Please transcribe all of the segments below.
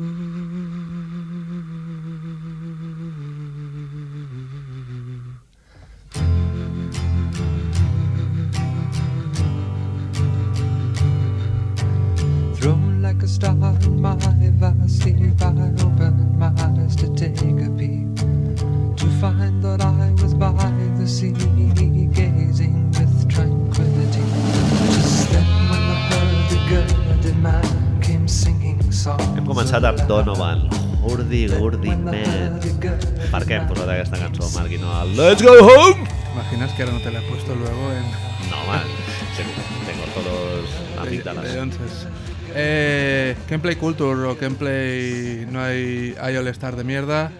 Mm-hmm. When the man. Per què hem posat aquesta cançó, Marc, i no el Let's go home? Imaginas que ahora no te la he puesto luego en No, man. Tengo, todos de, amígdalas. de onces. Eh, Gameplay Culture o Gameplay no hay, hay All Star de mierda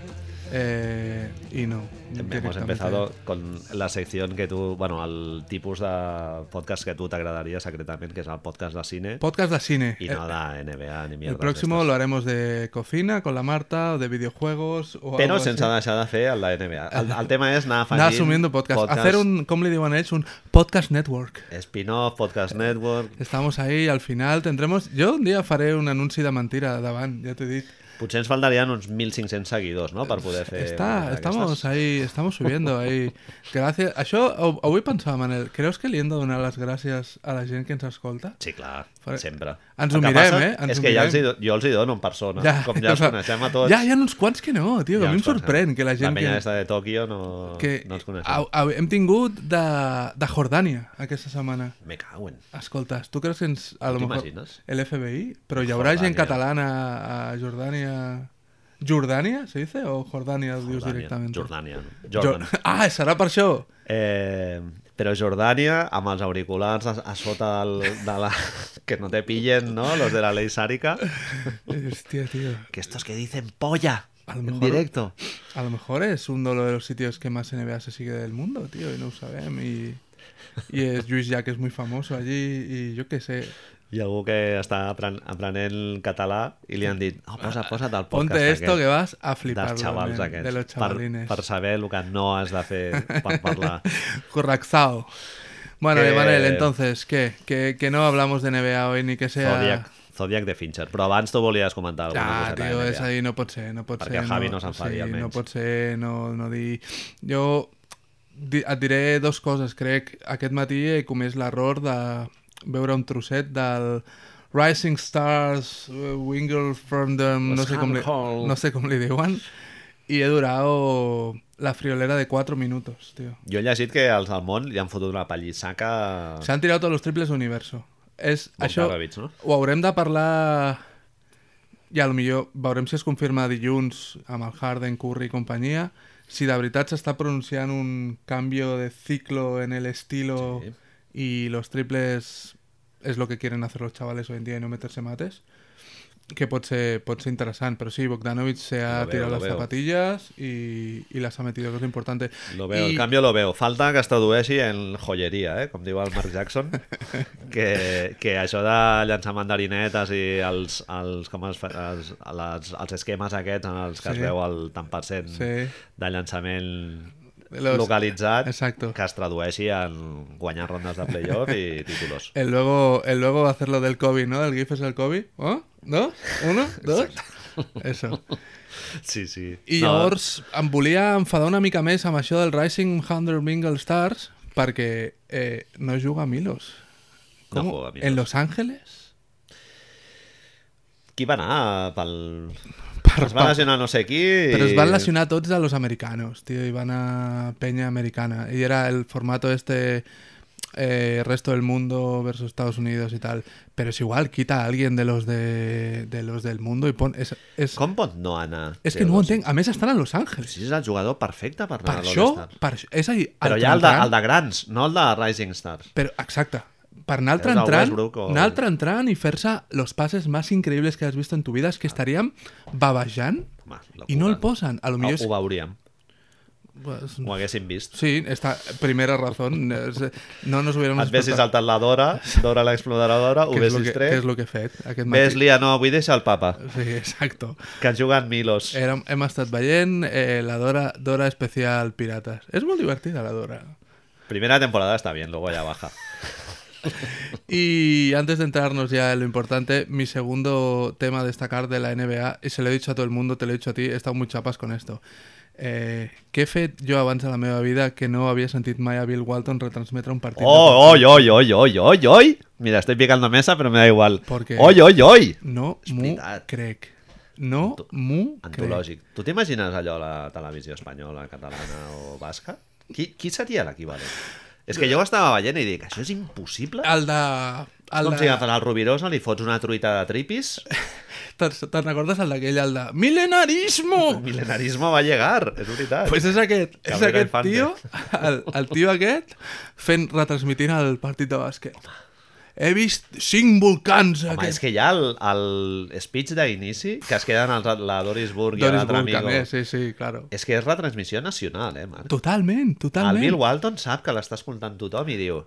eh, y no. Hemos empezado con la sección que tú, bueno, el tipus de podcast que tú te agradaría secretamente, que es el podcast de cine Podcast de cine. y no de NBA ni mierda. el próximo lo haremos de cocina con la Marta o de videojuegos o Però sense así. deixar de fer el de NBA. El, el tema és anar afegint... Anar asumiendo podcast. Hacer un, ¿cómo le digan ellos? Un podcast network. Spin-off, podcast network... Estamos ahí, al final tendremos... Yo un día faré un anunci de mentira davant, ja t'he dit. Potser ens faltarien uns 1.500 seguidors, no?, per poder fer... Está, una estamos ahí, estamos subiendo ahí. Gracias. Això, avui pensava, Manel, creus que li hem de donar les gràcies a la gent que ens escolta? Sí, clar, sempre. Ens ho mirem, passa eh? Ens és que ja els hi, jo els hi dono en persona. Com ja els coneixem a tots. Ja, hi ha uns quants que no, tio, que a mi em sorprèn que la gent La penya que... de Tòquio no, que no els coneixem. au- hem tingut de, de Jordània aquesta setmana. Me cago en... Escoltes, tu creus que ens... A lo mejor, t'imagines? el FBI? Però hi haurà gent Jordània. catalana a Jordània... ¿Jordania se dice o Jordania ho dius Jordània. directament? Jordània. no? Jo-. Ah, serà per això? Eh, però Jordània, amb els auriculars a, a sota del, de la... que no te pillen, ¿no? Los de la ley sárica. Hostia, tío. Que estos que dicen polla A lo en mejor- directo. A lo mejor es uno de los sitios que más NBA se sigue del mundo, tío, y no ho sabem. Y, y es Luis Jack es muy famoso allí y yo qué sé. Hi ha algú que està apren aprenent català i li han dit oh, posa, posa't al podcast Ponte esto aquest que vas a flipar dels xavals aquests de los per, chavalines. per saber el que no has de fer per parlar. Corraxao. Bueno, Que- Emanuel, entonces, ¿qué? ¿Que, que no hablamos de NBA hoy ni que sea... Zodiac, Zodiac de Fincher. Però abans tu volies comentar alguna Ah, coseta tio, de és a dir, no pot ser, no pot Perquè ser. el Javi no s'enfadi, sí, almenys. No pot ser, no, no dir... Jo di, et diré dos coses, crec. Aquest matí he comès l'error de veure un trosset del Rising Stars, uh, Wingle from them, no sé, com li, no sé com li diuen, i he durado la friolera de 4 minutos, tío. Jo he llegit que els del món li han fotut una pallissaca... Se han tirado todos los triples universo. És, Bon això Popovich, no? ho haurem de parlar i a lo millor veurem si es confirma dilluns amb el Harden, Curry i companyia si de veritat s'està pronunciant un canvio de ciclo en el estilo Sí. Y los triples es lo que quieren hacer los chavales hoy en día y no meterse mates que pot ser, pot ser interessant, però sí, Bogdanovic se ha Lo veo, tirado las veo. zapatillas y, y las ha metido, que es lo importante. Lo veo, I- el canvi lo veo. Falta que es tradueixi en joieria, eh? com diu el Mark Jackson, que, que això de llançar mandarinetes i els, els, com es els, les, els esquemes aquests en els que Sí. es veu el tant per cent Sí. de llançament los- localitzat Exacto. que es tradueixi en guanyar rondes de playoff i títulos. El luego, el luego hacerlo del COVID, ¿no? El GIF es el COVID. ¿Oh? ¿Dos? ¿Uno? ¿Dos? Eso. Sí, sí. I No, llavors em volia enfadar una mica més amb això del Rising 100 Mingle Stars perquè eh, no juga Milos. No Com? juega Milos. En Los Ángeles? Qui va anar pel... Per- es va per- lesionar no sé qui... Però es i- van lesionar tots de los americanos, tío, i van a peña americana. Y era el formato este eh, resto del mundo versus Estados Unidos y tal. Pero es igual, quita a alguien de los de, de los del mundo y pon... Es, es, Com pot no anar? és que no ho entenc. A més, estan a Los Ángeles. Si és el jugador perfecte per Per anar a això, l'All-Star. per, això- és a dir, Però el ja el de, Tran- el de grans, no el de Rising Stars. Pero, exacte. Per anar altre el entrant, o- anar altre entrant i fer-se los pases más increíbles que has visto en tu vida és que estaríem babejant Home, i no el posen. A lo millor és... ho veuríem, Pues, ho haguéssim vist. Sí, esta primera es- No nos hubiéramos Et ves si despertat. saltat la Dora, Dora l'exploradora, ho Què és lo ves que, què és lo que he fet aquest ves matí. Lia, no, vull deixar el papa, Sí, exacto. que jugat Milos. Érem, hem estat veient eh, la Dora, Dora especial Pirates. És molt divertida, la Dora. Primera temporada está bien, luego ya baja. Y antes de entrarnos ya en lo importante, mi segundo tema a destacar de la NBA, y se lo he dicho a todo el mundo, te lo he dicho a ti, he estado muy chapas con esto. Eh, què he fet jo abans a la meva vida que no havia sentit mai a Bill Walton retransmetre un partit de Oh, oi, oi, oi, oi, oi, oi. Mira, estoy picando mesa, pero me da igual. Porque- Oi, oi, oi. No m'ho crec. No m'ho crec. Antològic. Tu t'imagines allò a la televisió espanyola, catalana o basca? Qui, qui seria l'equivalent? És que jo ho estava veient i dic, això és impossible? El de... És El com de... si agafes el Rovirosa, li fots una truita de tripis, Te'n te'n recordes el d'aquell, el de... Milenarismo! el milenarisme va llegar, és veritat. Pues és aquest, és Cabrera aquest Infante. tio, el, el tio aquest, fent, retransmitint el partit de bàsquet. He vist cinc volcans. Home, aquest... és que hi ha el, el speech d'inici, que es queden els, la Doris Burg i l'altre amigo. també, sí, sí, claro. És que és retransmissió nacional, eh, Marc? Totalment, El totalment. Bill Walton sap que l'està escoltant tothom i diu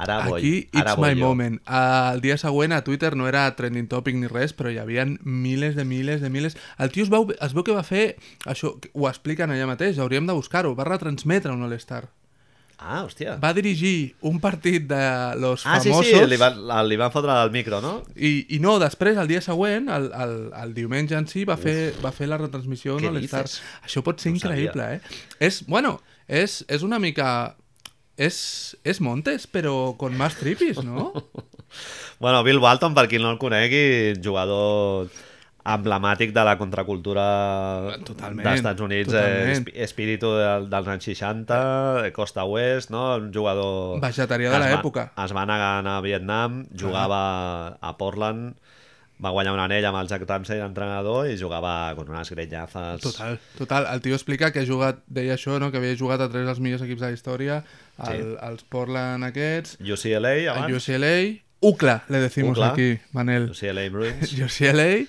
ara voy, Aquí, ara it's voy my jo. moment. El dia següent a Twitter no era trending topic ni res, però hi havia milers de milers de milers. El tio es veu, es veu que va fer això, ho expliquen allà mateix, hauríem de buscar-ho, va retransmetre un All-Star. Ah, hòstia. Va dirigir un partit de los Ah, sí, famosos... sí, li van, li van fotre el micro, no? I, I no, després, el dia següent, el, el, el diumenge en si, va fer, va fer la retransmissió no l'Star. Això pot ser No increïble, eh? És, bueno, és, és una mica... És, és Montes, però con más tripis, no? Bueno, Bill Walton, per qui no el conegui, jugador emblemàtic de la contracultura Totalment, d'Estats Units, eh, totalment. espíritu del, dels anys 60, eh, Costa Oest, no? un jugador... Vegetarià de l'època. Es va negar a Vietnam, jugava a Portland, va guanyar un anell amb el Jack Ramsey d'entrenador i jugava con unes grenyazes... Total, total. El tio explica que ha jugat, deia això, no? que havia jugat a tres dels millors equips de la història, el, Sí. els Portland aquests, UCLA, abans. UCLA, UCLA, le decimos UCLA. aquí, Manel. UCLA Bruins. UCLA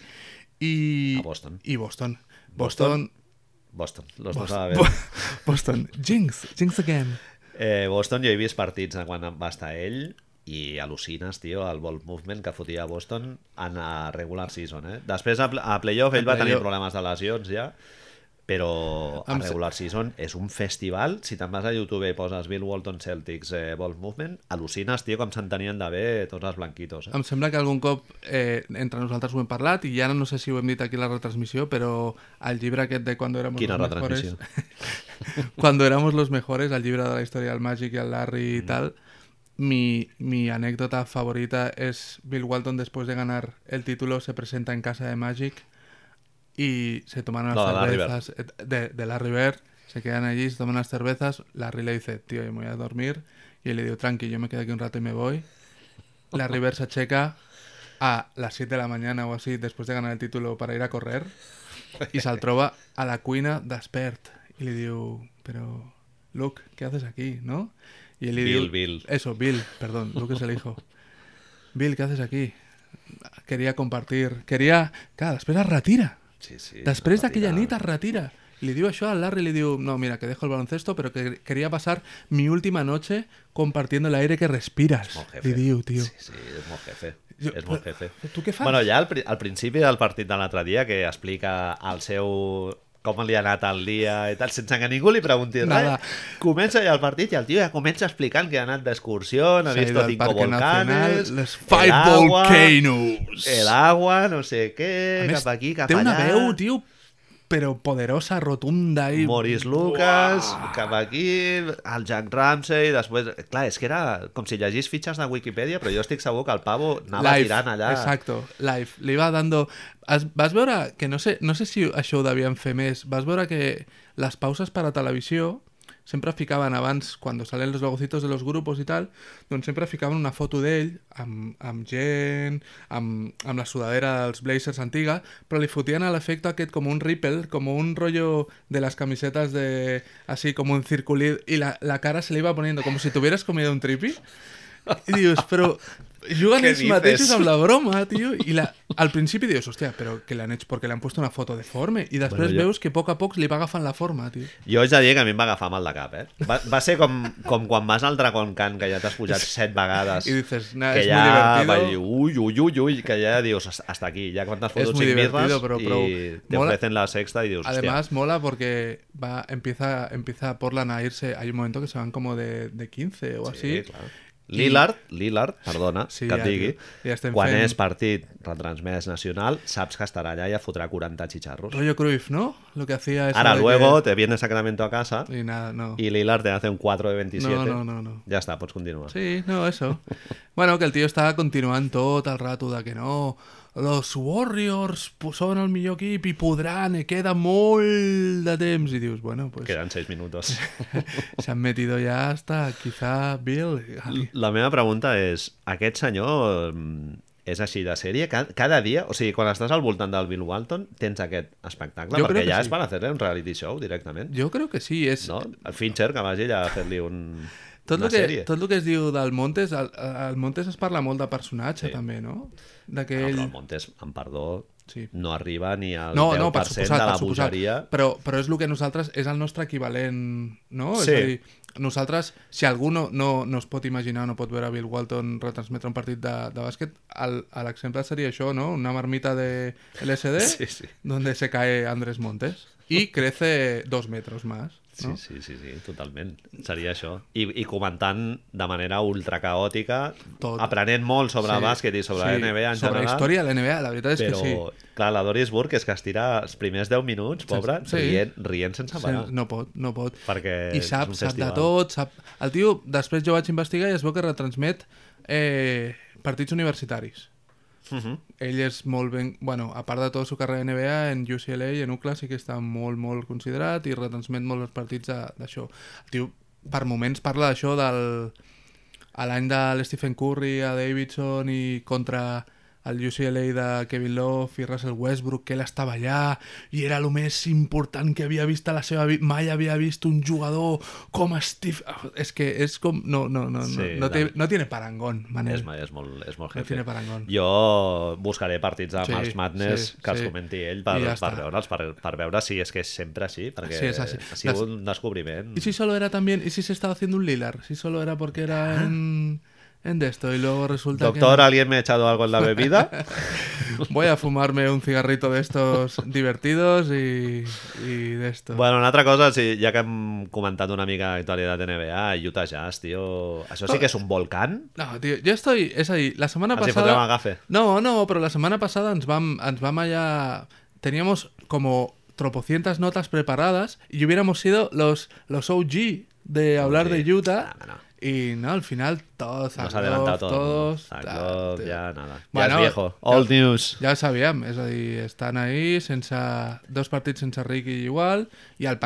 y... A Boston. Y Boston. Boston. Boston. Boston, los dos a la. Boston. Jinx. Jinx again. Eh, Boston jo he vist partits de quan va estar ell i al·lucines, tio, el ball movement que fotia a Boston en la regular season, eh? Després a, a playoff ell A va tenir playoff. problemes de lesions ja, però a regular season és un festival. Si te'n vas a YouTube i poses Bill Walton Celtics eh, ball movement, al·lucines, tio, com s'entenien de bé tots els blanquitos. Eh? Em sembla que algun cop eh, entre nosaltres ho hem parlat i ara no sé si ho hem dit aquí a la retransmissió, però el llibre aquest de Cuando éramos Quina los mejores... retransmissió? Cuando éramos los mejores, el llibre de la història del Magic i el Larry Mm. y tal, mi, mi anécdota favorita es Bill Walton después de ganar el título se presenta en casa de Magic y se toman unas No, cervezas eh, de, de Larry Bird, se quedan allí, se toman unas cervezas, Larry le dice, tío, yo me voy a dormir, y él le digo, tranqui, yo me quedo aquí un rato y me voy. Larry Bird se checa a las 7 de la mañana o así, después de ganar el título para ir a correr, y se'l troba a la cuina despert. Y le digo, pero, Luke, ¿qué haces aquí, no? Y él le Bill, diu- Bill. Eso, Bill, perdón, Luke es el hijo. Bill, ¿qué haces aquí? Quería compartir, quería... Clar, després es retira. Sí, sí. Després es d'aquella nit es retira. Le diu això al Larry, le diu, no, mira, que dejo el baloncesto, pero que quería pasar mi última noche compartiendo el aire que respiras. Li diu, tio. Sí, sí, és molt jefe. Jo- és molt jefe. tu què fas? Bueno, ja al, al principi del partit de l'altre dia, que explica el seu com li ha anat el dia i tal, sense que ningú li pregunti Nada. res. Comença ja el partit i el tio ja comença explicant que ha anat d'excursió, ha vist cinco Nacional, volcanes, les el Five agua, Volcanoes. el agua, no sé què, més, cap aquí, cap té una allà. veu, tio, però poderosa, rotunda i... Maurice Lucas, cap aquí, el Jack Ramsey, després... Clar, és que era com si llegís fitxes de Wikipedia, però jo estic segur que el pavo anava Live, tirant allà. Exacto, live. Li va dando... Has, vas veure que no sé, no sé si això ho devien fer més. Vas veure que les pauses per a televisió sempre ficaven abans, quan salen los logocitos de los grupos i tal, doncs sempre ficaven una foto d'ell amb, amb gent, amb, amb la sudadera dels Blazers antiga, però li fotien a l'efecte aquest com un ripple, com un rollo de las camisetas de... así como un circulito, y la, la cara se le iba poniendo como si tuvieras comido un tripi. I dius, però dices? mateixos amb la broma, tio, i la, al principi dius, hòstia, però que l'han hecho porque le han puesto una foto deforme, i després Bueno, jo- veus que a poc a poc li va agafant la forma, tio. Jo haig de dir que a mi em va agafar mal de cap, eh? Va, va ser com, com quan vas al Dragon Khan, que ja t'has pujat set vegades, I dices, nah, que és ja muy va divertido. dir, ui, ui, ui, ui, que ja dius, hasta aquí, ja divertido, mirres però i prou. te Mola- ofrecen la sexta y dius, hòstia, Además, mola porque va, empieza, empieza Portland a irse. Hay un momento que se van como de, de 15 o sí, así. clar. Lillard, Lillard, perdona, Sí, que et ja, digui, tio. Ja estem quan fent- és partit retransmès nacional, saps que estarà allà i et fotrà 40 xicharros. Rollo Cruyff, ¿no? Lo que hacía Ara, de luego, te viene Sacramento a casa. Y nada, no. y Lillard te hace un 4 de 27. No, no, no, no. Ja està, pots continuar. Sí, no, eso. Bueno, que el tio està continuant tot el rato de que no, los Warriors pues, són el millor equip i podran, i queda molt de temps. I dius, bueno, pues Quedan 6 minutos. se han metido ya hasta quizá Bill. La meva pregunta és, aquest senyor mm, és així de sèrie? Ca- Cada dia, o sigui, quan estàs al voltant del Bill Walton, tens aquest espectacle? Jo perquè ja sí. és per fer un reality show directament. Jo crec que sí, és... No? El Fincher, que vagi allà a fer-li un... Tot una el, que, sèrie. tot el que es diu del Montes, el, el Montes es parla molt de personatge, Sí. també, no? De que No, ell... però el Montes, amb perdó, Sí. no arriba ni al No, 10% no, per suposat, de la bogeria. Però, però és el que nosaltres... És el nostre equivalent, no? Sí. És a dir, nosaltres, si algú no, no, no es pot imaginar, no pot veure Bill Walton retransmetre un partit de, de bàsquet, l'exemple seria això, ¿no? Una marmita de LSD Sí, sí. donde se cae Andrés Montes y crece dos metros más, ¿no? sí, sí, sí, totalment. Seria això. I, i comentant de manera ultra caòtica, Tot. aprenent molt sobre Sí, bàsquet i sobre sí, la NBA en sobre general. història de la NBA, la veritat és però, que sí. clar, la Doris Burke és que es tira els primers 10 minuts, pobra, Sí. rient, rient sense parar. Sí, no pot, no pot. Perquè I sap, sap de tot, sap... El tio, després jo vaig investigar i es veu que retransmet eh, partits universitaris. Uh -huh. Ell és molt ben... Bueno, a part de tota la seva carrera NBA, en UCLA i en UCLA sí que està molt, molt considerat i retransmet molt els partits d'això. El tio, per moments, parla d'això del... a l'any de l'Stephen Curry, a Davidson i contra el UCLA de Kevin Love i Russell Westbrook, que ell estava allà i era el més important que havia vist a la seva vida. Mai havia vist un jugador com Steve... Ah, És que és com... No, no, no, Sí, no, no, té, no tiene parangón, Manel. És, és, molt, és molt No jefe. tiene parangón. Jo buscaré partits de Sí, March Madness sí, que els sí. comenti ell per, I ja per veure'ls, per, per veure si és que és sempre així, perquè Sí, és així. ha sigut un descobriment. ¿Y si solo era también, y si se estaba haciendo un Lillard? Si solo era porque era en, en esto y luego resulta Doctor, que ¿alguien me ha echado algo en la bebida? voy a fumarme un cigarrito de estos divertidos y, y de esto. Bueno, una altra cosa, sí, ja que hem comentat una mica l'actualitat de NBA, Utah Jazz, tio... Això sí que és un volcán? No, tío, yo estoy, es ahí, la semana Ens fotrem pasada... agafe. No, no, pero la semana pasada ens vam, ens vam. Teníamos como tropocientas notas preparadas y hubiéramos sido los, los OG de hablar OG. de Utah. No, no. Y no, al final todos, Nos adelantado el todos, tío. ja nada. Ja Bueno, és viejo. ja- Old news. Ja ho sabíem, és a dir, estan ahí sense dos partits sense Ricky igual i el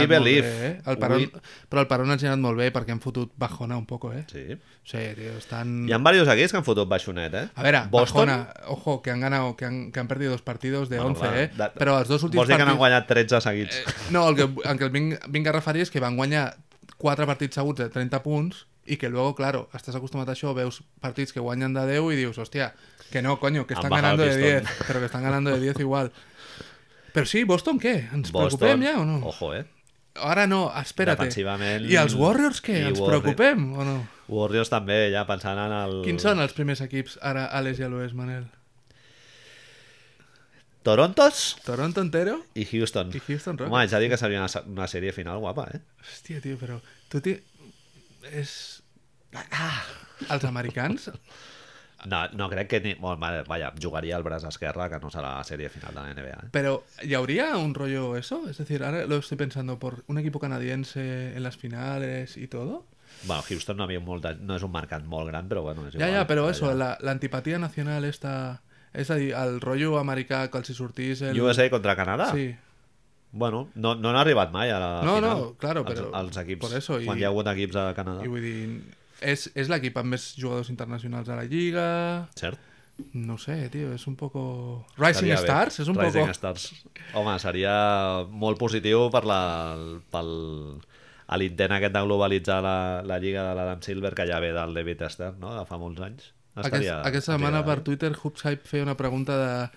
ha anat molt believe. bé, eh? El Paron, We- Però el els ha anat molt bé perquè han fotut bajona un poco, eh? Sí. Sí, tio, estan... Hi ha diversos equips que han fotut baixonet, eh? A veure, Boston... bajona, ojo, que han ganado, que han, que han perdido dos partidos de Bueno, 11, clar, eh? de- Però els dos últims Vols dir que partits... guanyat 13 seguits? Eh, no, el que, el que vinc, vinc a referir és que van guanyar quatre partits seguts de 30 punts i que luego, claro, estàs acostumat a això, veus partits que guanyen de 10 i dius, hòstia, que no, coño, que bajado ganando de pistón. 10, pero que están ganando de 10 igual. Però sí, Boston què? Ens Boston, preocupem ja o no? Ojo, eh? Ara no, espera't. Defensivament- I els Warriors què? i Ens Warri- preocupem o no? Warriors també, ja pensant en el... Quins són els primers equips ara a l'est i a l'oest, Manel? Torontos Toronto entero? i Houston. I Houston Rockets. Ja dic que seria una, una sèrie final guapa, eh? Hòstia, tio, però tu ti... És... Ah, els americans? No, no crec que ni... Bueno, vale, vaya, jugaria el braç esquerre, que no serà la sèrie final de la NBA. Eh? Pero, ¿y habría un rollo eso? Es decir, ahora lo estoy pensando por un equipo canadiense en las finales y todo. Bueno, Houston no, havia molt de... no és un mercat molt gran, però bueno, és Ya, igual. ya, pero allà. eso, la, la antipatía nacional esta... Es ahí, al rollo americà que els hi sortís el... USA contra Canadà? Sí. Bueno, no, no han arribat mai a la No, final. no, claro, els, però els equips, por eso, quan i- hi ha hagut equips a Canadà. I vull dir, és, és l'equip amb més jugadors internacionals a la lliga... Cert? No sé, tío, es un poco... Rising bé. Stars, es un Rising poco... Stars. Home, seria molt positiu per la, pel, a l'intent aquest de globalitzar la, la lliga de l'Adam Silver, que ja ve del David Stern, no?, de fa molts anys. Aquest, aquesta setmana per estaria- Twitter Hoops Hype feia una pregunta de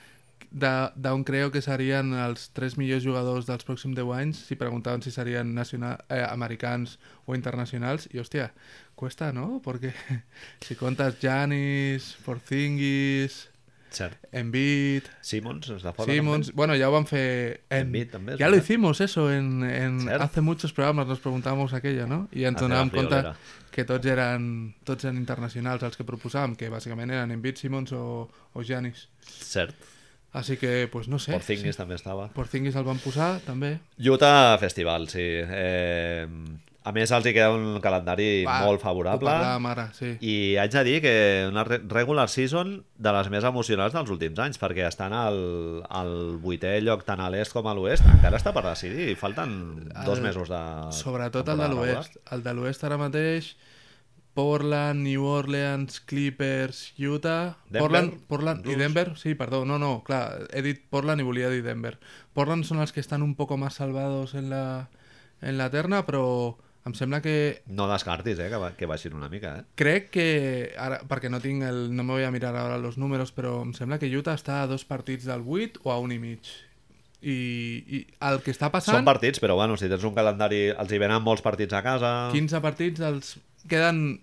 d'on creu que serien els tres millors jugadors dels pròxims 10 anys si preguntaven si serien nacional, eh, americans o internacionals i hòstia, cuesta, ¿no? Porque si contas Giannis, Porzingis Cert. Embiid, Simmons, és de fora, Simmons... també? Bueno, ya van fe... En... Embiid també, és ya lo hicimos eso en, en... Hace muchos programas, nos preguntábamos aquello, ¿no? I ens donàvem compte que tots eren, tots eren internacionals els que proposàvem, que bàsicament eren Embiid, Simmons o, o Giannis. Cert. Així que, pues no sé. Porzingis també estava. Porzingis el van posar, també. Utah Festival, sí. Eh, a més, els hi queda un calendari Va, molt favorable. ara, sí. I haig de dir que una re- regular season de les més emocionants dels últims anys, perquè estan al, al vuitè lloc tant a l'est com a l'oest. Encara està per decidir, i falten dos El- mesos de Sobretot el de l'oest. El de l'oest ara mateix, Portland, New Orleans, Clippers, Utah... Denver, Portland, Portland i. Denver, sí, perdó, no, no, clar, he dit Portland i volia dir Denver. Portland són els que estan un poco más salvados en la, en la terna, però em sembla que No descartis, eh, que, va, que baixin una mica, eh? Crec que, ara, perquè no tinc el, no me voy a mirar ahora los números, però em sembla que Utah està a dos partits del 8 o a un i mig. I, i el que està passant... Són partits, però bueno, si tens un calendari... Els hi venen molts partits a casa... 15 partits, els queden,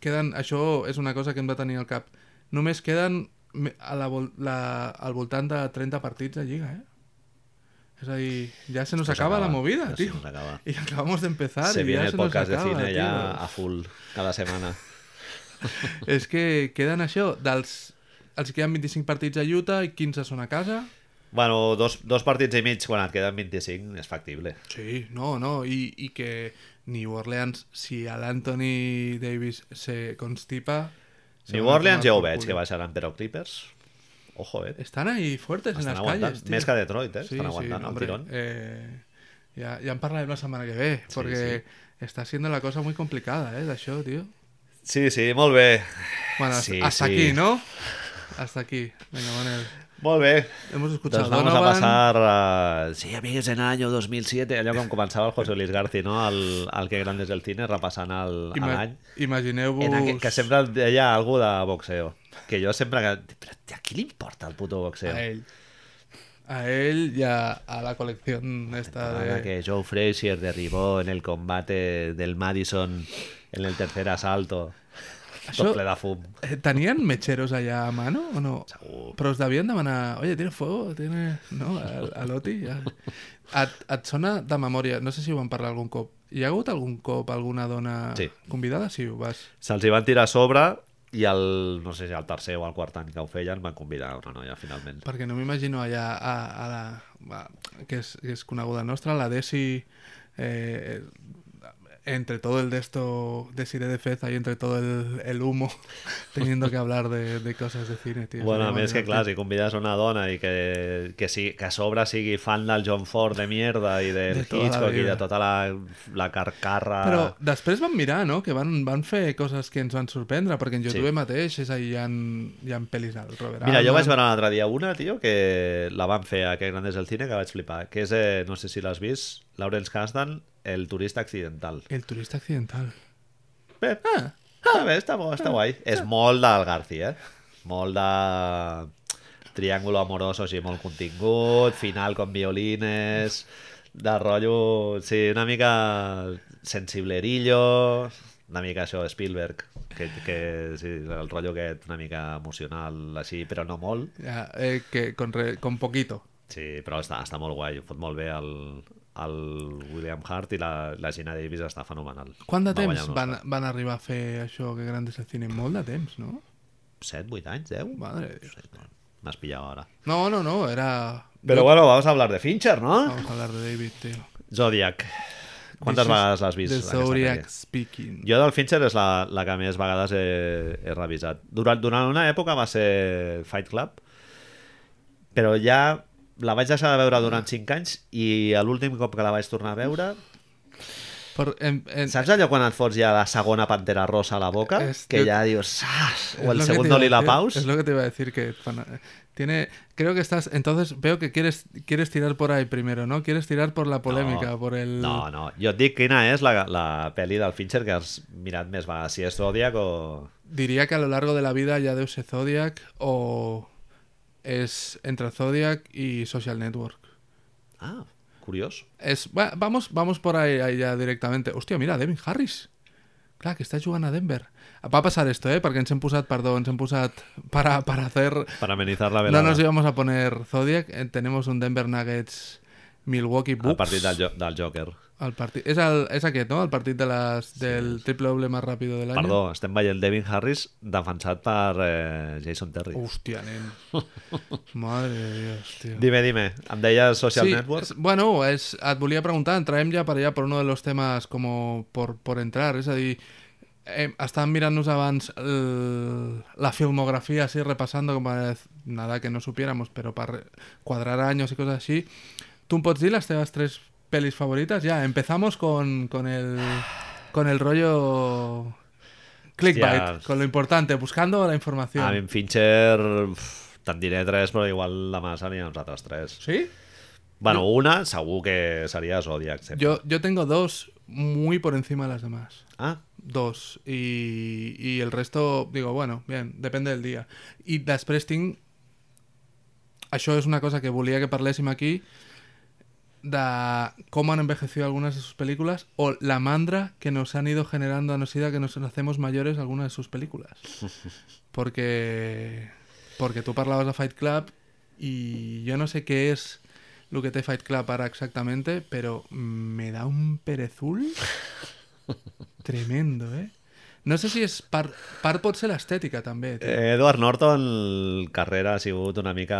queden... Això és una cosa que hem de tenir al cap. Només queden a la, la, al voltant de 30 partits de Lliga, eh? És a dir, ja se nos se acaba, la acaba, movida, ya se tío. nos acaba. Y acabamos de empezar Se y viene ya el se nos podcast de acaba, cine tío. ja a full cada setmana. És que queden això, dels... Els queden 25 partits a Utah i 15 són a casa. Bueno, dos, dos partits i mig quan et queden 25 és factible. Sí, no, no, i, i que New Orleans, si a l'Anthony Davis se constipa... se New a Orleans ja ho veig, que baixaran, però Clippers... Ojo, eh? Están ahí fuertes en Estan las aguantant. calles, tío. Més que Detroit, eh? Sí, Estan sí, aguantant el hombre, tirón. eh, ya, ya en parlarem la setmana que ve, Sí, porque está siendo la cosa muy complicada, eh, d'això, tío. Sí, sí, molt bé. Bueno, Sí, hasta sí. aquí, ¿no? Hasta aquí. Venga, Manel. Molt bé. Hemos escuchado Doncs vamos a pasar a... Sí, amigues, en año 2007, allò com començava el José Luis Garci, no? El, el que grande és el cine, repassant el- Ima l'any. Imagineu-vos... Que sempre deia algú de boxeo. Que jo sempre... Que... Però a qui li importa el puto boxeo? A ell. A él y a, a la colección esta de... que Joe Frazier derribó en el combate del Madison en el tercer asalto. Això- Tot ple de fum. Eh, ¿Tenían mecheros allá a mano o no? Segur. Però us devien demanar, oye, ¿tiene fuego? ¿Tiene...? No, a, a l'Oti ja. Et, et sona de memòria, no sé si ho vam parlar algun cop, hi ha hagut algun cop alguna dona Sí. convidada? Sí, ho vas... Se'ls hi van tirar a sobre i el, no sé si el tercer o el quart any que ho feien van convidar una noia finalment. Perquè no m'imagino allà a, a la... A, que, és, que és coneguda nostra, la Desi... Eh, entre todo el de esto, Desiree de Fez, ahí entre todo el, el humo, teniendo que hablar de, de cosas de cine, tío. Bueno, a Sería més que clar, si convides una dona i que, que, sí, que a sobre sigui fan del John Ford de mierda i del De Hitchcock i de tota la, la carcarra... Però després van mirar, no?, que van, van fer coses que ens van sorprendre, perquè en Sí. YouTube mateix és ahí, hi ha, hi ha pel·lis del Robert Mira, jo Altman. vaig veure l'altre dia una, tio, que la van fer a Que Grandes del Cine, que vaig flipar, que és, eh, no sé si l'has vist, Lawrence Kasdan, El turista accidental. El turista accidental. Bé, Ah, està bé, està, bo, està guai. És molt del Garci, eh? Molt de triàngulo amoroso, així, molt contingut, final con violines, de rotllo... Sí, una mica sensiblerillo, una mica això, Spielberg, que, que sí, el rotllo aquest una mica emocional, així, però no molt. ja, eh, que con, re, con poquito. Sí, però està, està molt guai, fot molt bé el, el William Hart i la, la Gina Davis està fenomenal. Quant de Va temps van, van arribar a fer això, que grandes el cine? Molt de temps, no? 7, 8 anys, 10? Madre de Dios. No, M'has pillado ahora. No, no, no, era... Pero bueno, vamos a hablar de Fincher, ¿no? Vamos a hablar de David, tío. Zodiac. Quantes vegades l'has vist? The Zodiac? Speaking. Jo del Fincher és la, la que més vegades he, he revisat. Durant, durant una època va ser Fight Club, però ja la vaig deixar de veure durant 5 anys i l'últim cop que la vaig tornar a veure... Per, en, en, Saps allò quan et fots ja la segona pantera rosa a la boca? És- que ja dius... Es O el segundo iba a Lila decir, Paus. Es lo que te iba a decir que pana- tiene creo que estás entonces veo que quieres quieres tirar por ahí primero, ¿no? Quieres tirar por la polémica, no, por el No, no. Jo et dic quina és la, la pel·li del Fincher que has mirat més vegades. Si és Zodiac o... Diría que a lo largo de la vida ya Deus Ex Zodiac o es entre Zodiac y Social Network. Ah, curiós. Es va- vamos vamos por ahí, ahí ya directamente. Hostia, mira, Devin Harris. Clar, que està jugant a Denver. Va passar esto, ¿eh? Perquè ens hem posat, perdó, ens hem posat para, para hacer... Para amenizar la No velada. nos íbamos a poner Zodiac. eh, Tenemos un Denver Nuggets Milwaukee Bucks. El partit del, jo- del Joker. El partit... És, el, és aquest, no? El partit de les, del triple doble més ràpid de l'any. Perdó, estem veient Devin Harris defensat per eh, Jason Terry. Hòstia, nen. Madre de Dios, tío. Dime, dime, em deies Social sí, Network? es- bueno, es, et volia preguntar, entrarem ja per allà per uno de los temes como por, por entrar, és a dir, eh, estàvem mirant-nos abans el, la filmografia así repasando como es nada que no supiéramos, pero para cuadrar años y cosas así. ¿Tú em pots dir les teves tres pelis favoritas? Ya, empezamos con, con el con el rollo clickbait, con lo importante, buscando la información. A mi Fincher uf, te'n diré tres, però igual la mà serien els altres tres. ¿Sí? Bueno, una segur que seria Zodiac. sempre. Yo, yo tengo dos muy por encima de las demás. Ah, Dos. Y, y el resto, digo, bueno, bien, depende del día. I després tinc... Això és una cosa que volia que parléssim aquí de cómo han envejecido algunas de sus películas o la mandra que nos han ido generando a medida que nos hacemos mayores algunas de sus películas. Porque porque tú parlabas de Fight Club y yo no sé qué es lo que te Fight Club ara exactamente, pero me da un perezul tremendo, ¿eh? No sé si és part, part pot ser l'estètica també, tio. eh, Edward Norton, carrera ha sigut una mica...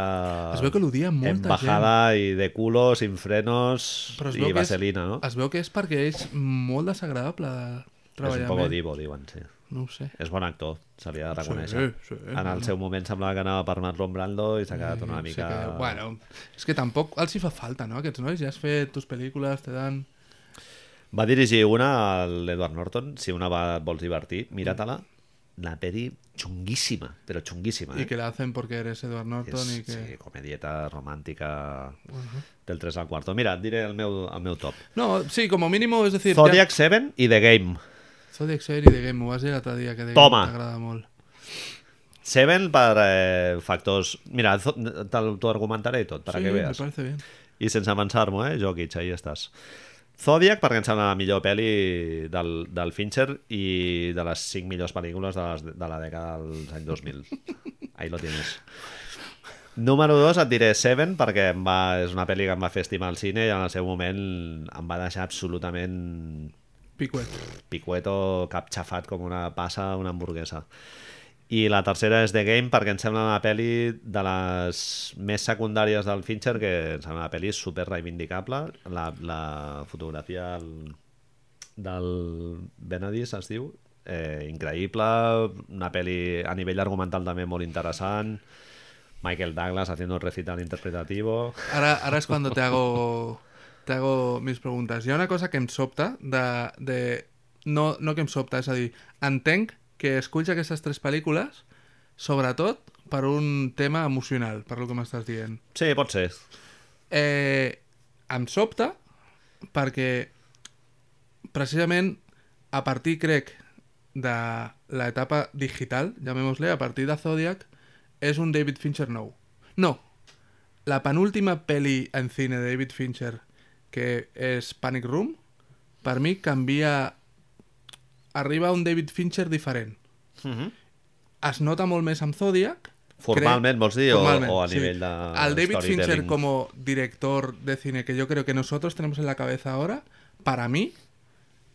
Es veu que l'odia molta en bajada i de culo, sin frenos i que és- vaselina, no? Es veu que és perquè és molt desagradable És treballar un poco amb ell. divo, diuen, sí. No ho sé. És bon actor, se li ha de reconèixer. Sí, sí, en el seu moment semblava que anava per Marlon Brando i s'ha quedat una Sí mica... que, bueno, és que tampoc els hi fa falta, no? Aquests nois ja has fet tus pel·lícules, te dan... Va dirigir una a l'Edward Norton, si una va, vols divertir, mira-te-la, una peli xunguíssima, però xunguíssima, eh? Y que la hacen porque eres Edward Norton y que... Sí, comedieta romàntica del 3 al cuarto. Mira, et diré el meu, el meu top. No, sí, como mínimo, es decir... Zodiac 7 i The Game. Zodiac Series de Game, ho vas dir l'altre dia, que de Toma. Game t'agrada molt. Seven per eh, factors... Mira, t'ho argumentaré i tot, per sí, que me veas. parece bien. I sense avançar-m'ho, eh? Jokic, ahí estàs. Zodiac, perquè em sembla la millor pel·li del, del Fincher i de les 5 millors pel·lícules de, les, de la dècada dels anys 2000. Ahí lo tienes. Número 2 et diré Seven perquè em va, és una pel·li que em va fer estimar el cine i en el seu moment em va deixar absolutament Picuet. picueto capxafat com una passa una hamburguesa. I la tercera és The Game perquè em sembla una pel·li de les més secundàries del Fincher que em sembla una pel·li super reivindicable. La, la fotografia del, del Benedis es diu eh, increïble, una pel·li a nivell argumental també molt interessant. Michael Douglas haciendo recital interpretativo. Ara, ara és quan te hago, te hago mis preguntes. Hi ha una cosa que em sobta de... de no, no que em sobta, és a dir, entenc que esculls aquestes tres pel·lícules sobretot per un tema emocional, per lo que m'estàs dient. Sí, pot ser. Eh, em sobta perquè precisament a partir, crec, de l'etapa digital, llamémosle, a partir de Zodiac, és un David Fincher nou. No, la penúltima peli en cine de David Fincher, que és Panic Room, per mi canvia... Arriba un David Fincher diferent. Uh -huh. Es nota molt més amb Zodiac, Formalment, vols dir, o, a sí. nivell de Al David Fincher como director de cine que yo creo que nosotros tenemos en la cabeza ahora, para mí,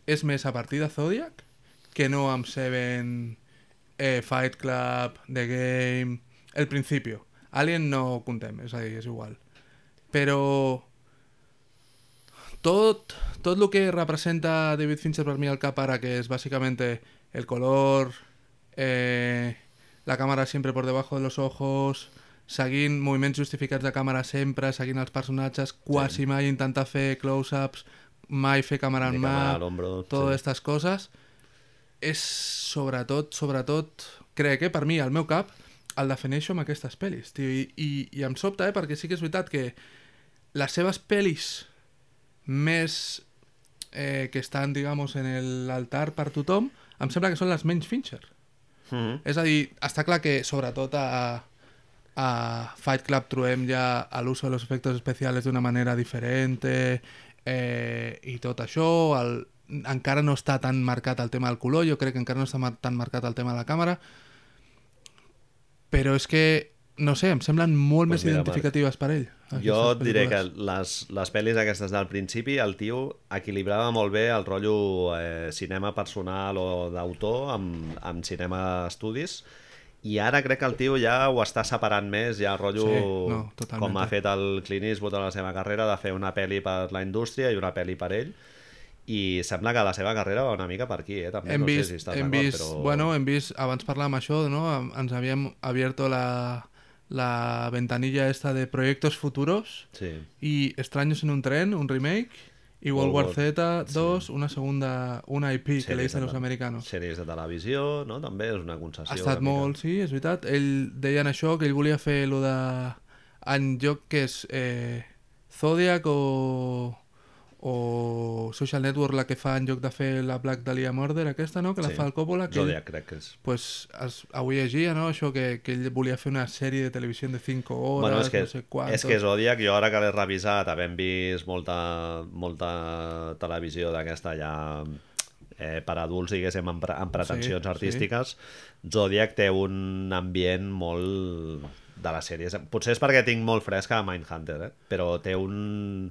es més a partir de Zodiac que no amb Seven, eh, Fight Club, The Game... El principio. Alien no contem, és igual. Però tot, tot el que representa David Fincher per mi al cap ara, que és bàsicament el color, eh, la càmera sempre por debajo de los ojos, seguint moviments justificats de càmera sempre, seguint els personatges, quasi mai intentar fer close-ups, mai fer càmera en mà, totes sí. aquestes coses, és sobretot, sobretot, crec que per mi, al meu cap, el defineixo amb aquestes pel·lis, tio, i, i, i em sobta, eh, perquè sí que és veritat que les seves pel·lis més eh, que estan, digamos, en l'altar per tothom, em sembla que són les menys Fincher. Mhm. És a dir, està clar que sobretot a, a Fight Club trobem ja l'ús de los efectos especiales d'una manera diferent eh, i tot això, el, encara no està tan marcat el tema del color, jo crec que encara no està mar tan marcat el tema de la càmera, però és que, no sé, em semblen molt Pues més mira, identificatives per ell. Jo et diré que les, les pel·lis aquestes del principi, el tio equilibrava molt bé el rotllo eh, cinema personal o d'autor amb, amb cinema estudis i ara crec que el tio ja ho està separant més, ja el rotllo Sí, no, totalment. com ha fet el Clint Eastwood a la seva carrera de fer una pel·li per la indústria i una pel·li per ell i sembla que la seva carrera va una mica per aquí, eh? També hem no vist, sé si estàs hem d'acord, vist, però... bueno, hem vist, abans parlàvem això, no? ens havíem abierto la, la ventanilla esta de proyectos futuros Sí. y Extraños en un tren, un remake, y World War World Z 2, una segunda, una IP que Sèries le dicen los americanos. Sèries de televisió, no? També és una concessió. Ha estat una mica. molt, sí, és veritat. Ell deien això, que ell volia fer lo de... En lloc que és eh, Zodiac o, o Social Network la que fa en lloc de fer la Black Dahlia Murder aquesta, no? Que la Sí. fa el Coppola. Que ell- Zodiac, crec que és. pues es, avui llegia no? això que, que ell volia fer una sèrie de televisió de 5 hores, bueno, és que, no sé quantos. és que Zodiac, jo ara que l'he revisat, havent vist molta, molta televisió d'aquesta ja eh, per adults, diguéssim, amb, amb pretensions Sí, artístiques, Zodiac té un ambient molt de les sèries. Potser és perquè tinc molt fresca Mindhunter, eh? però té un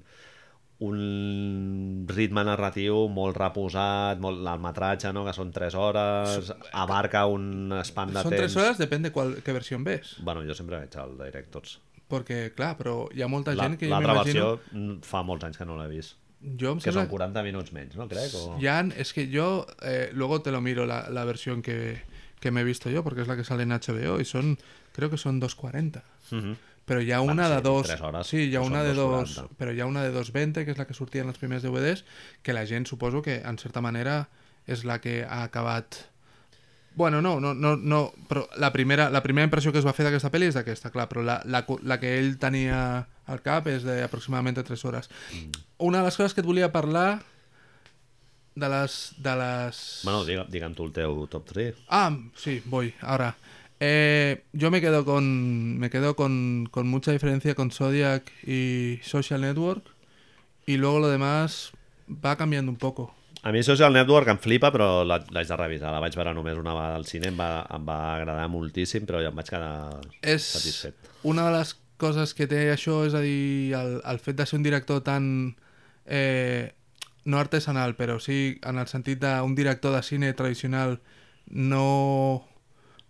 un ritme narratiu molt reposat, molt el metratge, no? que són 3 hores, abarca un span de Són temps... 3 hores, depèn de qual, què versió en ves. Bueno, jo sempre veig el Directors. Perquè, clar, però hi ha molta La- gent que jo L'altra m'imagino... versió mm, fa molts anys que no l'he vist. Jo em Que sembla... són 40 minuts menys, no? Crec. O... Ya, es que yo, eh, luego te lo miro la, la versión que, que me he visto yo, porque es la que sale en HBO, y son, creo que son 2.40. Mhm. Pero ya Bueno, una de dos... hores, sí, ya no una de 2.40. dos... Pero ya una de 2.20, que és la que sortia en els primers DVDs, que la gent suposo que, en certa manera, és la que ha acabat... Bueno, no, no, no, no però la primera, la primera impressió que es va fer d'aquesta pel·li és d'aquesta, clar, però la, la, la que ell tenia al cap és d'aproximadament 3 hores. Mm. Una de les coses que et volia parlar de les... De les... Bueno, digue, digue'm tu el teu top 3. Ah, sí, voy, ahora. Eh, yo me quedo con me quedo con, con mucha diferencia con Zodiac y Social Network y luego lo demás va cambiando un poco. A mi Social Network em flipa, però la- l'haig de revisar. La vaig veure només una vegada al cine, em va, em va agradar moltíssim, però ja em vaig quedar És satisfet. una de les coses que té això, és a dir, el, el fet de ser un director tan... Eh, no artesanal, però sí en el sentit d'un director de cine tradicional no,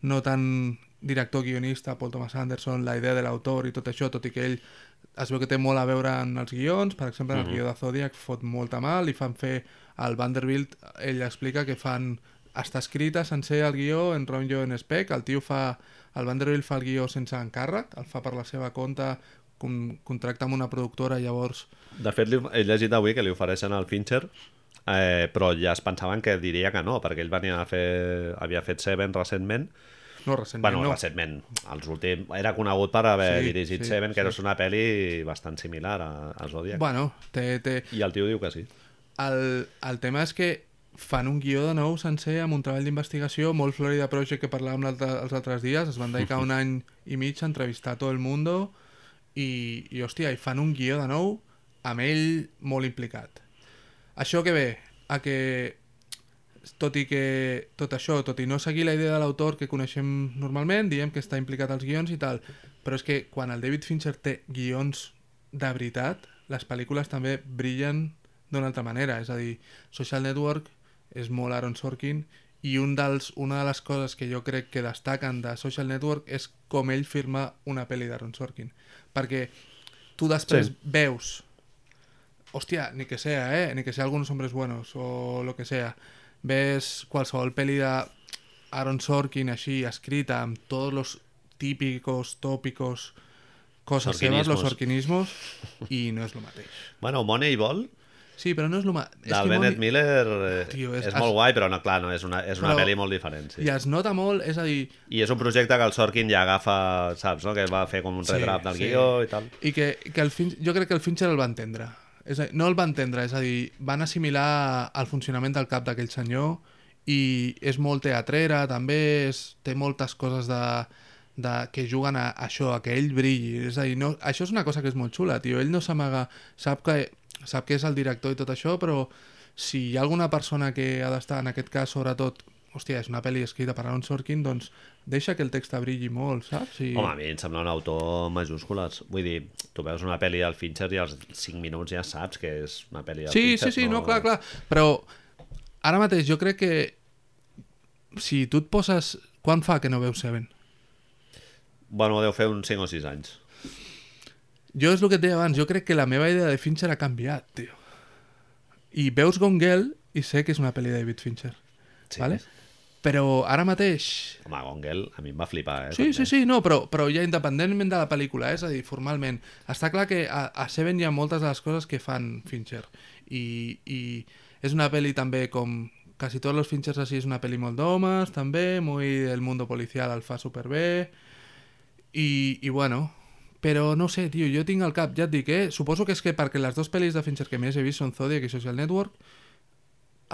no tan director guionista, Paul Thomas Anderson, la idea de l'autor i tot això, tot i que ell es veu que té molt a veure en els guions, per exemple, en el guió de Zodiac fot molta mal i fan fer al Vanderbilt, ell explica que fan està escrita sencer el guió en rotllo en spec, el tio fa el Vanderbilt fa el guió sense encàrrec, el fa per la seva compte, con, contracta amb una productora, llavors De fet, li, he llegit avui que li ofereixen al Fincher, eh, però ja es pensaven que diria que no, perquè ell venia a fer, havia fet Seven recentment, no, recentment bueno, no. recentment, els últims, era conegut per haver Sí, dirigit sí, Seven, que sí. és una pel·li bastant similar a, a Zodiac. Bueno, té, té... I el tio diu que sí. El, el tema és que fan un guió de nou sencer amb un treball d'investigació molt Florida Project que parlàvem l'altre- els altres dies es van dedicar un any i mig a entrevistar tot el mundo i, i hòstia, i fan un guió de nou amb ell molt implicat això que ve a que tot i que tot això, tot i no seguir la idea de l'autor que coneixem normalment, diem que està implicat als guions i tal, però és que quan el David Fincher té guions de veritat, les pel·lícules també brillen d'una altra manera, és a dir, Social Network és molt Aaron Sorkin i un dels, una de les coses que jo crec que destaquen de Social Network és com ell firma una pel·li d'Aaron Sorkin perquè tu després Sí. veus hòstia, ni que sea, eh? Ni que sea algunos hombres buenos o lo que sea. Ves qualsevol pel·li de Aaron Sorkin així, escrita amb tots los típicos, tópicos, coses seves, los sorquinismos, i no és el mateix. Bueno, Moneyball, Sí, però no és el mateix. del Bennett Miller, eh, Tio, és- és, molt es- guai, però no, clar, no, és una, és una Però- pel·li molt diferent. Sí. I es nota molt, és a dir, I és un projecte que el Sorkin ja agafa, saps, no? que va fer com un Sí, redraft del sí. guió i tal. i que, que el fin... jo crec que el Fincher el va entendre. És a dir, no el va entendre, és a dir, van assimilar el funcionament del cap d'aquell senyor i és molt teatrera, també és, té moltes coses de, de, que juguen a, això, a que ell brilli. És a dir, no, això és una cosa que és molt xula, tio. Ell no s'amaga, sap que, sap que és el director i tot això, però si hi ha alguna persona que ha d'estar, en aquest cas, sobretot, hòstia, és una pel·li escrita per Aaron Sorkin, doncs deixa que el text brilli molt, saps? I... Home, a mi em sembla un autor majúscules. Vull dir, tu veus una pel·li del Fincher i als 5 minuts ja saps que és una pel·li del Sí, Fincher. sí, sí, no, clar, clar. Però ara mateix jo crec que si tu et poses... Quan fa que no veus Seven? Bueno, deu fer uns 5 o 6 anys. Jo és el que et deia abans, jo crec que la meva idea de Fincher ha canviat, tio. I veus Gone Girl i sé que és una pel·li de David Fincher, Sí. vale? Però ara mateix... Home, Gone Girl a mi em va flipar, eh? Sí, també. sí, sí, no, però, però ja independentment de la pel·lícula, eh? és a dir, formalment, està clar que a, a Seven hi ha moltes de les coses que fan Fincher. I, i és una pel·li també com quasi tots els Finchers així, és una pel·li molt d'homes, també, muy el mundo policial el fa superbé, i, i bueno, però no sé, tio, jo tinc al cap, ja et dic, eh? Suposo que és que perquè les dues pel·lis de Fincher que més he vist són Zodiac i Social Network,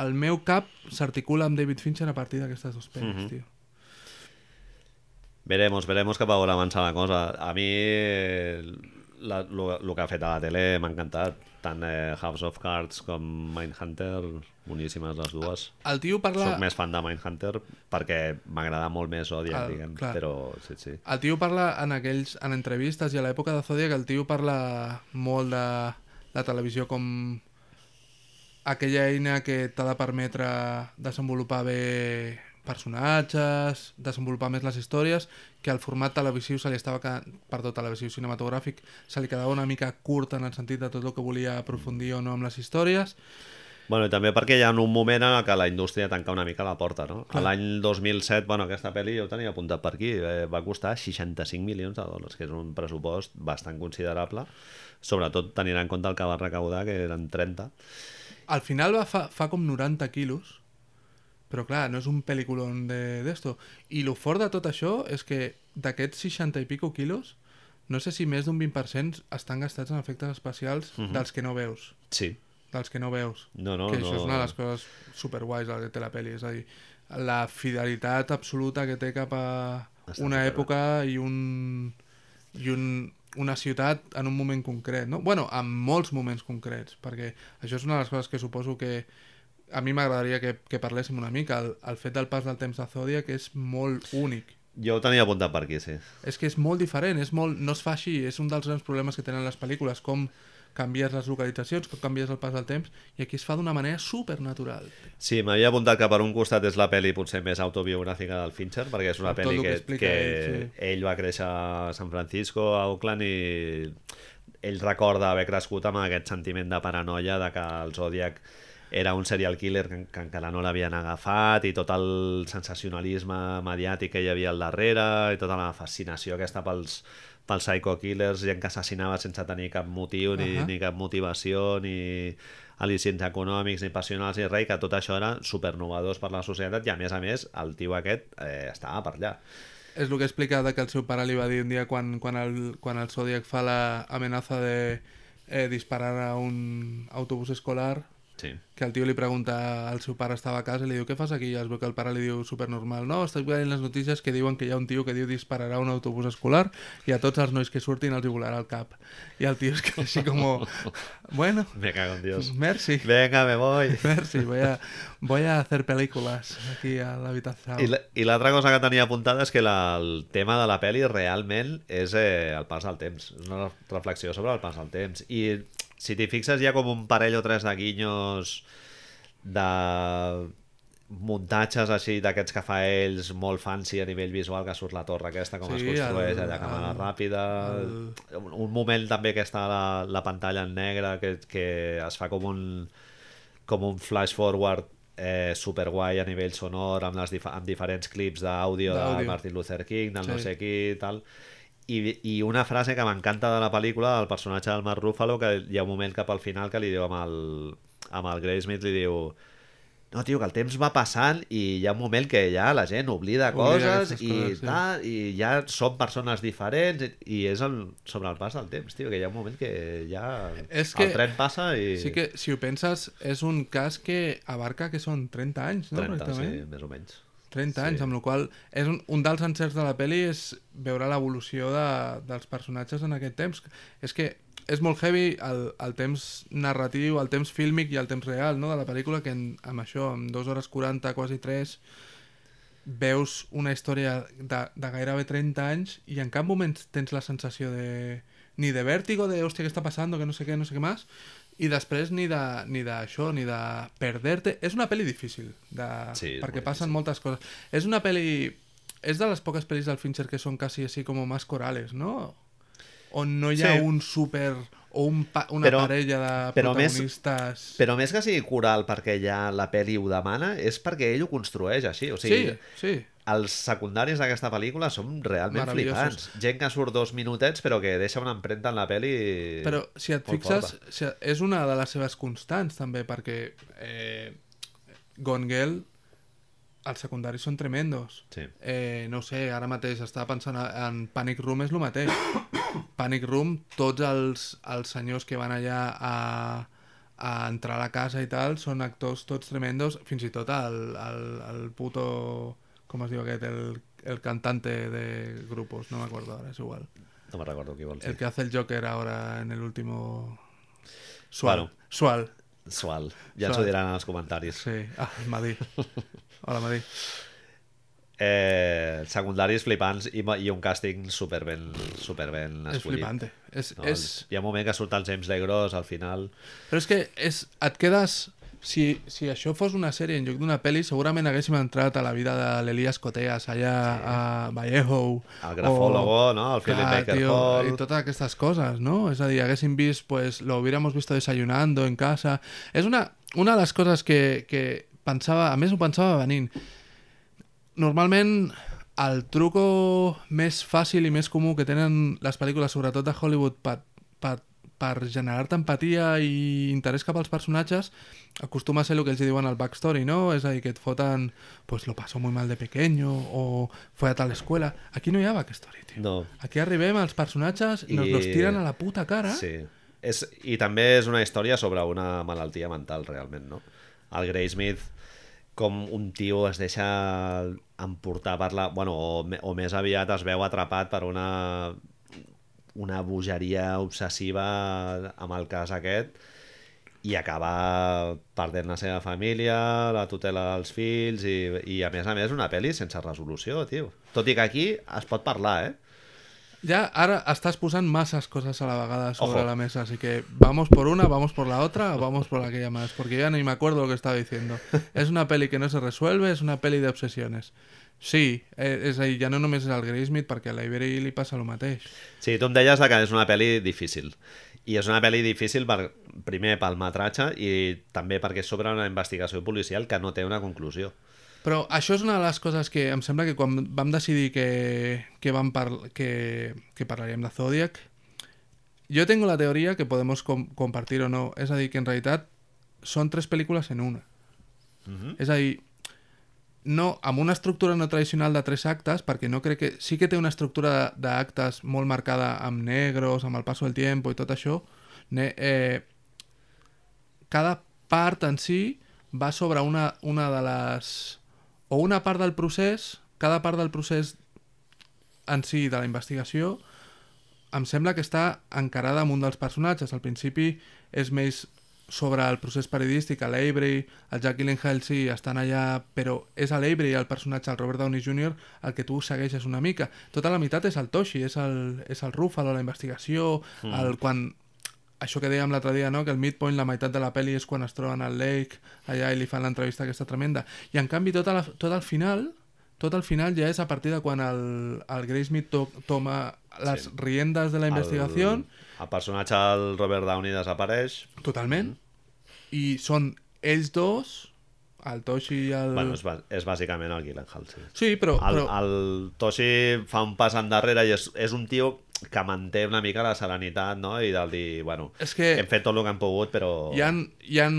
el meu cap s'articula amb David Fincher a partir d'aquestes dues pel·lis, Mhm. tio. Veremos, veremos cap a on avança la cosa. A mi el que ha fet a la tele m'ha encantat. Tant eh, House of Cards com Mindhunter, boníssimes les dues. El tio parla... Soc més fan de Mindhunter perquè m'agrada molt més Zodiac, Ah, diguem, clar. però sí, sí. El tio parla en aquells en entrevistes i a l'època de Zodiac el tio parla molt de la televisió com aquella eina que t'ha de permetre desenvolupar bé personatges, desenvolupar més les històries, que el format televisiu se li estava quedant, perdó, televisiu cinematogràfic, se li quedava una mica curt en el sentit de tot el que volia aprofundir o no amb les històries. Bueno, i també perquè hi ha un moment en què la indústria tanca una mica la porta, no? A L'any 2007, bueno, aquesta pel·li jo tenia apuntat per aquí, eh, va costar 65 milions de dòlars, que és un pressupost bastant considerable, sobretot tenint en compte el que va recaudar, que eren 30. Al final va fa, fa com 90 quilos, però clar, no és un pel·lículon de- d'esto. I lo fort de tot això és que d'aquests 60 i pico quilos, no sé si més d'un 20% estan gastats en efectes especials dels que no veus. Sí. Dels que no veus. No, no, que això no. és una de les coses superguais que té la pel·li. És a dir, la fidelitat absoluta que té cap a Està una època i un, i un, una ciutat en un moment concret. No? bueno, en molts moments concrets, perquè això és una de les coses que suposo que a mi m'agradaria que, que parléssim una mica. El, el fet del pas del temps de Zodiac és molt únic. Jo ho tenia apuntat per aquí, sí. És que és molt diferent, és molt, no es fa així, és un dels grans problemes que tenen les pel·lícules, com canvies les localitzacions, com canvies el pas del temps, i aquí es fa d'una manera supernatural. Sí, m'havia apuntat que per un costat és la pel·li potser més autobiogràfica del Fincher, perquè és una Per pel·li el que que, explica que ell, ell va créixer a San Francisco, a Oakland, i ell recorda haver crescut amb aquest sentiment de paranoia de que el Zodiac era un serial killer que, que encara no l'havien agafat i tot el sensacionalisme mediàtic que hi havia al darrere i tota la fascinació aquesta pels, pels psycho killers, gent que assassinava sense tenir cap motiu ni, Ahà. ni cap motivació ni al·licients econòmics ni passionals ni res, que tot això era supernovadors per la societat i a més a més el tio aquest eh, estava per allà És el que explica de que el seu pare li va dir un dia quan, quan, el, quan el Zodiac fa la amenaça de eh, disparar a un autobús escolar sí. que el tio li pregunta al seu pare estava a casa i li diu què fas aquí? I es veu que el pare li diu supernormal no, estic veient les notícies que diuen que hi ha un tio que diu dispararà un autobús escolar i a tots els nois que surtin els hi volarà al cap i el tio és que així com bueno, me cago en Dios merci venga, me voy merci, voy a, voy a hacer películas aquí a l'habitació I la- i l'altra cosa que tenia apuntada és que la, el tema de la pel·li realment és eh, el pas del temps. És una reflexió sobre el pas del temps. I si t'hi fixes hi ha com un parell o tres de guinyos de muntatges així d'aquests que fa ells molt fancy a nivell visual que surt la torre aquesta com Sí, es construeix el- allà a càmera el- ràpida el- un, moment també que està la, la pantalla en negre que, que es fa com un com un flash forward eh, superguai a nivell sonor amb, les dif amb diferents clips d'àudio de. Martin Luther King, del no Sí. sé qui i tal i, i una frase que m'encanta de la pel·lícula del personatge del Mark Ruffalo que hi ha un moment cap al final que li diu amb el, amb el Gray Smith li diu no, tio, que el temps va passant i hi ha un moment que ja la gent oblida, Oblida coses i coses, sí. tal, i ja són persones diferents i, i és el, sobre el pas del temps, tio, que hi ha un moment que ja És que- el tren passa i... Sí que, si ho penses, és un cas que abarca que són 30 anys, no? 30, sí, més o menys. 30 anys, Sí. amb la qual és un, un dels encerts de la pel·li és veure l'evolució de, dels personatges en aquest temps. És que és molt heavy el, el temps narratiu, el temps fílmic i el temps real no? de la pel·lícula, que en, amb això, en 2 hores 40, quasi 3, veus una història de, de gairebé 30 anys i en cap moment tens la sensació de ni de vèrtigo, de hòstia, què està passant, que no sé què, no sé què més, i després ni de ni d'això, ni de perderte. És una pel·li difícil, de, Sí, perquè passen difícil. moltes coses. És una pel·li... És de les poques pel·lis del Fincher que són quasi així com més corales, no? On no hi ha Sí. un super... o un pa, una Però- parella de però més- protagonistes... Però més que sigui coral perquè ja la pel·li ho demana, és perquè ell ho construeix així. O sigui, sí, sí. Els secundaris d'aquesta pel·lícula són realment flipants. Gent que surt dos minutets però que deixa una empremta en la pel·li... Però si et fixes, si, és una de les seves constants també, perquè eh, Gone Girl, els secundaris són tremendos. Sí. Eh, no sé, ara mateix estava pensant en Panic Room és el mateix. Panic Room, tots els, els senyors que van allà a, a entrar a la casa i tal, són actors tots tremendos, fins i tot el, el, el puto... Com es diu aquest? El, el cantante de grupos, no me acuerdo ahora, es igual. No me recordo qui vols El dir. que hace el Joker ahora en el último... Sual. Bueno. Sual. Sual. Ja ens Sual. ho diran als comentaris. Sí. Ah, Madí. Hola, Madí. Eh, secundaris flipants i, i un càsting superben, superben És escollit. flipante. És, No, és... Hi ha un moment que surt el James Legros al final. Però és que és, et quedes... Si, si això fos una sèrie en lloc d'una pel·li, segurament haguéssim entrat a la vida de l'Elias Coteas, allà a Vallejo... El grafólogo, no? El Philip Clar, Baker tio, Hall. I totes aquestes coses, no? És a dir, haguéssim vist, pues, lo hubiéramos visto desayunando en casa... És una, una de les coses que, que pensava... A més, ho pensava venint. Normalment, el truco més fàcil i més comú que tenen les pel·lícules, sobretot de Hollywood, per, per, per generar-te empatia i interès cap als personatges, acostuma a ser el que els diuen al backstory, no? És a dir, que et foten, pues lo pasó muy mal de pequeño, o fue a tal escuela. Aquí no hi ha backstory, tio. No. Aquí arribem als personatges i nos I- los tiren a la puta cara. Sí. És, I també és una història sobre una malaltia mental, realment, no? El Gray Smith, com un tio es deixa emportar per la... Bueno, o, o més aviat es veu atrapat per una una bogeria obsessiva amb el cas aquest i acaba perdent la seva família, la tutela dels fills i, i a més a més una pel·li sense resolució, tio. Tot i que aquí es pot parlar, eh? Ya, ahora estás posant masas cosas a la vegada sobre Ojo. la mesa, así que vamos por una, vamos por la otra, vamos por aquella más, porque ya ni me acuerdo lo que estaba diciendo. Es una peli que no se resuelve, es una peli de obsesiones. Sí, eh, és a dir, ja no només és el Graysmith, perquè a l'Ivery li passa el mateix. Sí, tu em deies que és una pel·li difícil. I és una pel·li difícil per, primer pel metratge i també perquè és sobre una investigació policial que no té una conclusió. Però això és una de les coses que em sembla que quan vam decidir que, que, vam par que, que parlaríem de Zodiac, jo tengo la teoria que podemos com compartir o no. És a dir, que en realitat són tres pel·lícules en una. Mhm. És a dir, no, amb una estructura no tradicional de tres actes, perquè no crec que... Sí que té una estructura d'actes molt marcada amb negros, amb el passo del tiempo i tot això. Ne, eh, cada part en si va sobre una, una de les... o una part del procés, cada part del procés en si de la investigació em sembla que està encarada amb un dels personatges. Al principi és més sobre el procés periodístic, a l'Avery, el Jack Gyllenhaal sí, estan allà, però és a l'Avery, el personatge, el Robert Downey Jr., el que tu segueixes una mica. Tota la meitat és el Toshi, és el, és el Ruffalo, la investigació, mm. el, quan... Això que dèiem l'altre dia, no? que el midpoint, la meitat de la pel·li és quan es troben al lake, allà i li fan l'entrevista aquesta tremenda. I en canvi tot, la, tot el final tot el final ja és a partir de quan el, el Graysmith to, toma les Sí. riendas de la investigació El, el personatge del Robert Downey desapareix. Totalment. I són ells dos, el Toshi i el... Bueno, és, és bàsicament el Gyllenhaal, sí. Sí, però... El, però... el Toshi fa un pas endarrere i és, és un tio que manté una mica la serenitat, no? I del dir, bueno, És que hem fet tot el que hem pogut, però... hi ha, hi ha...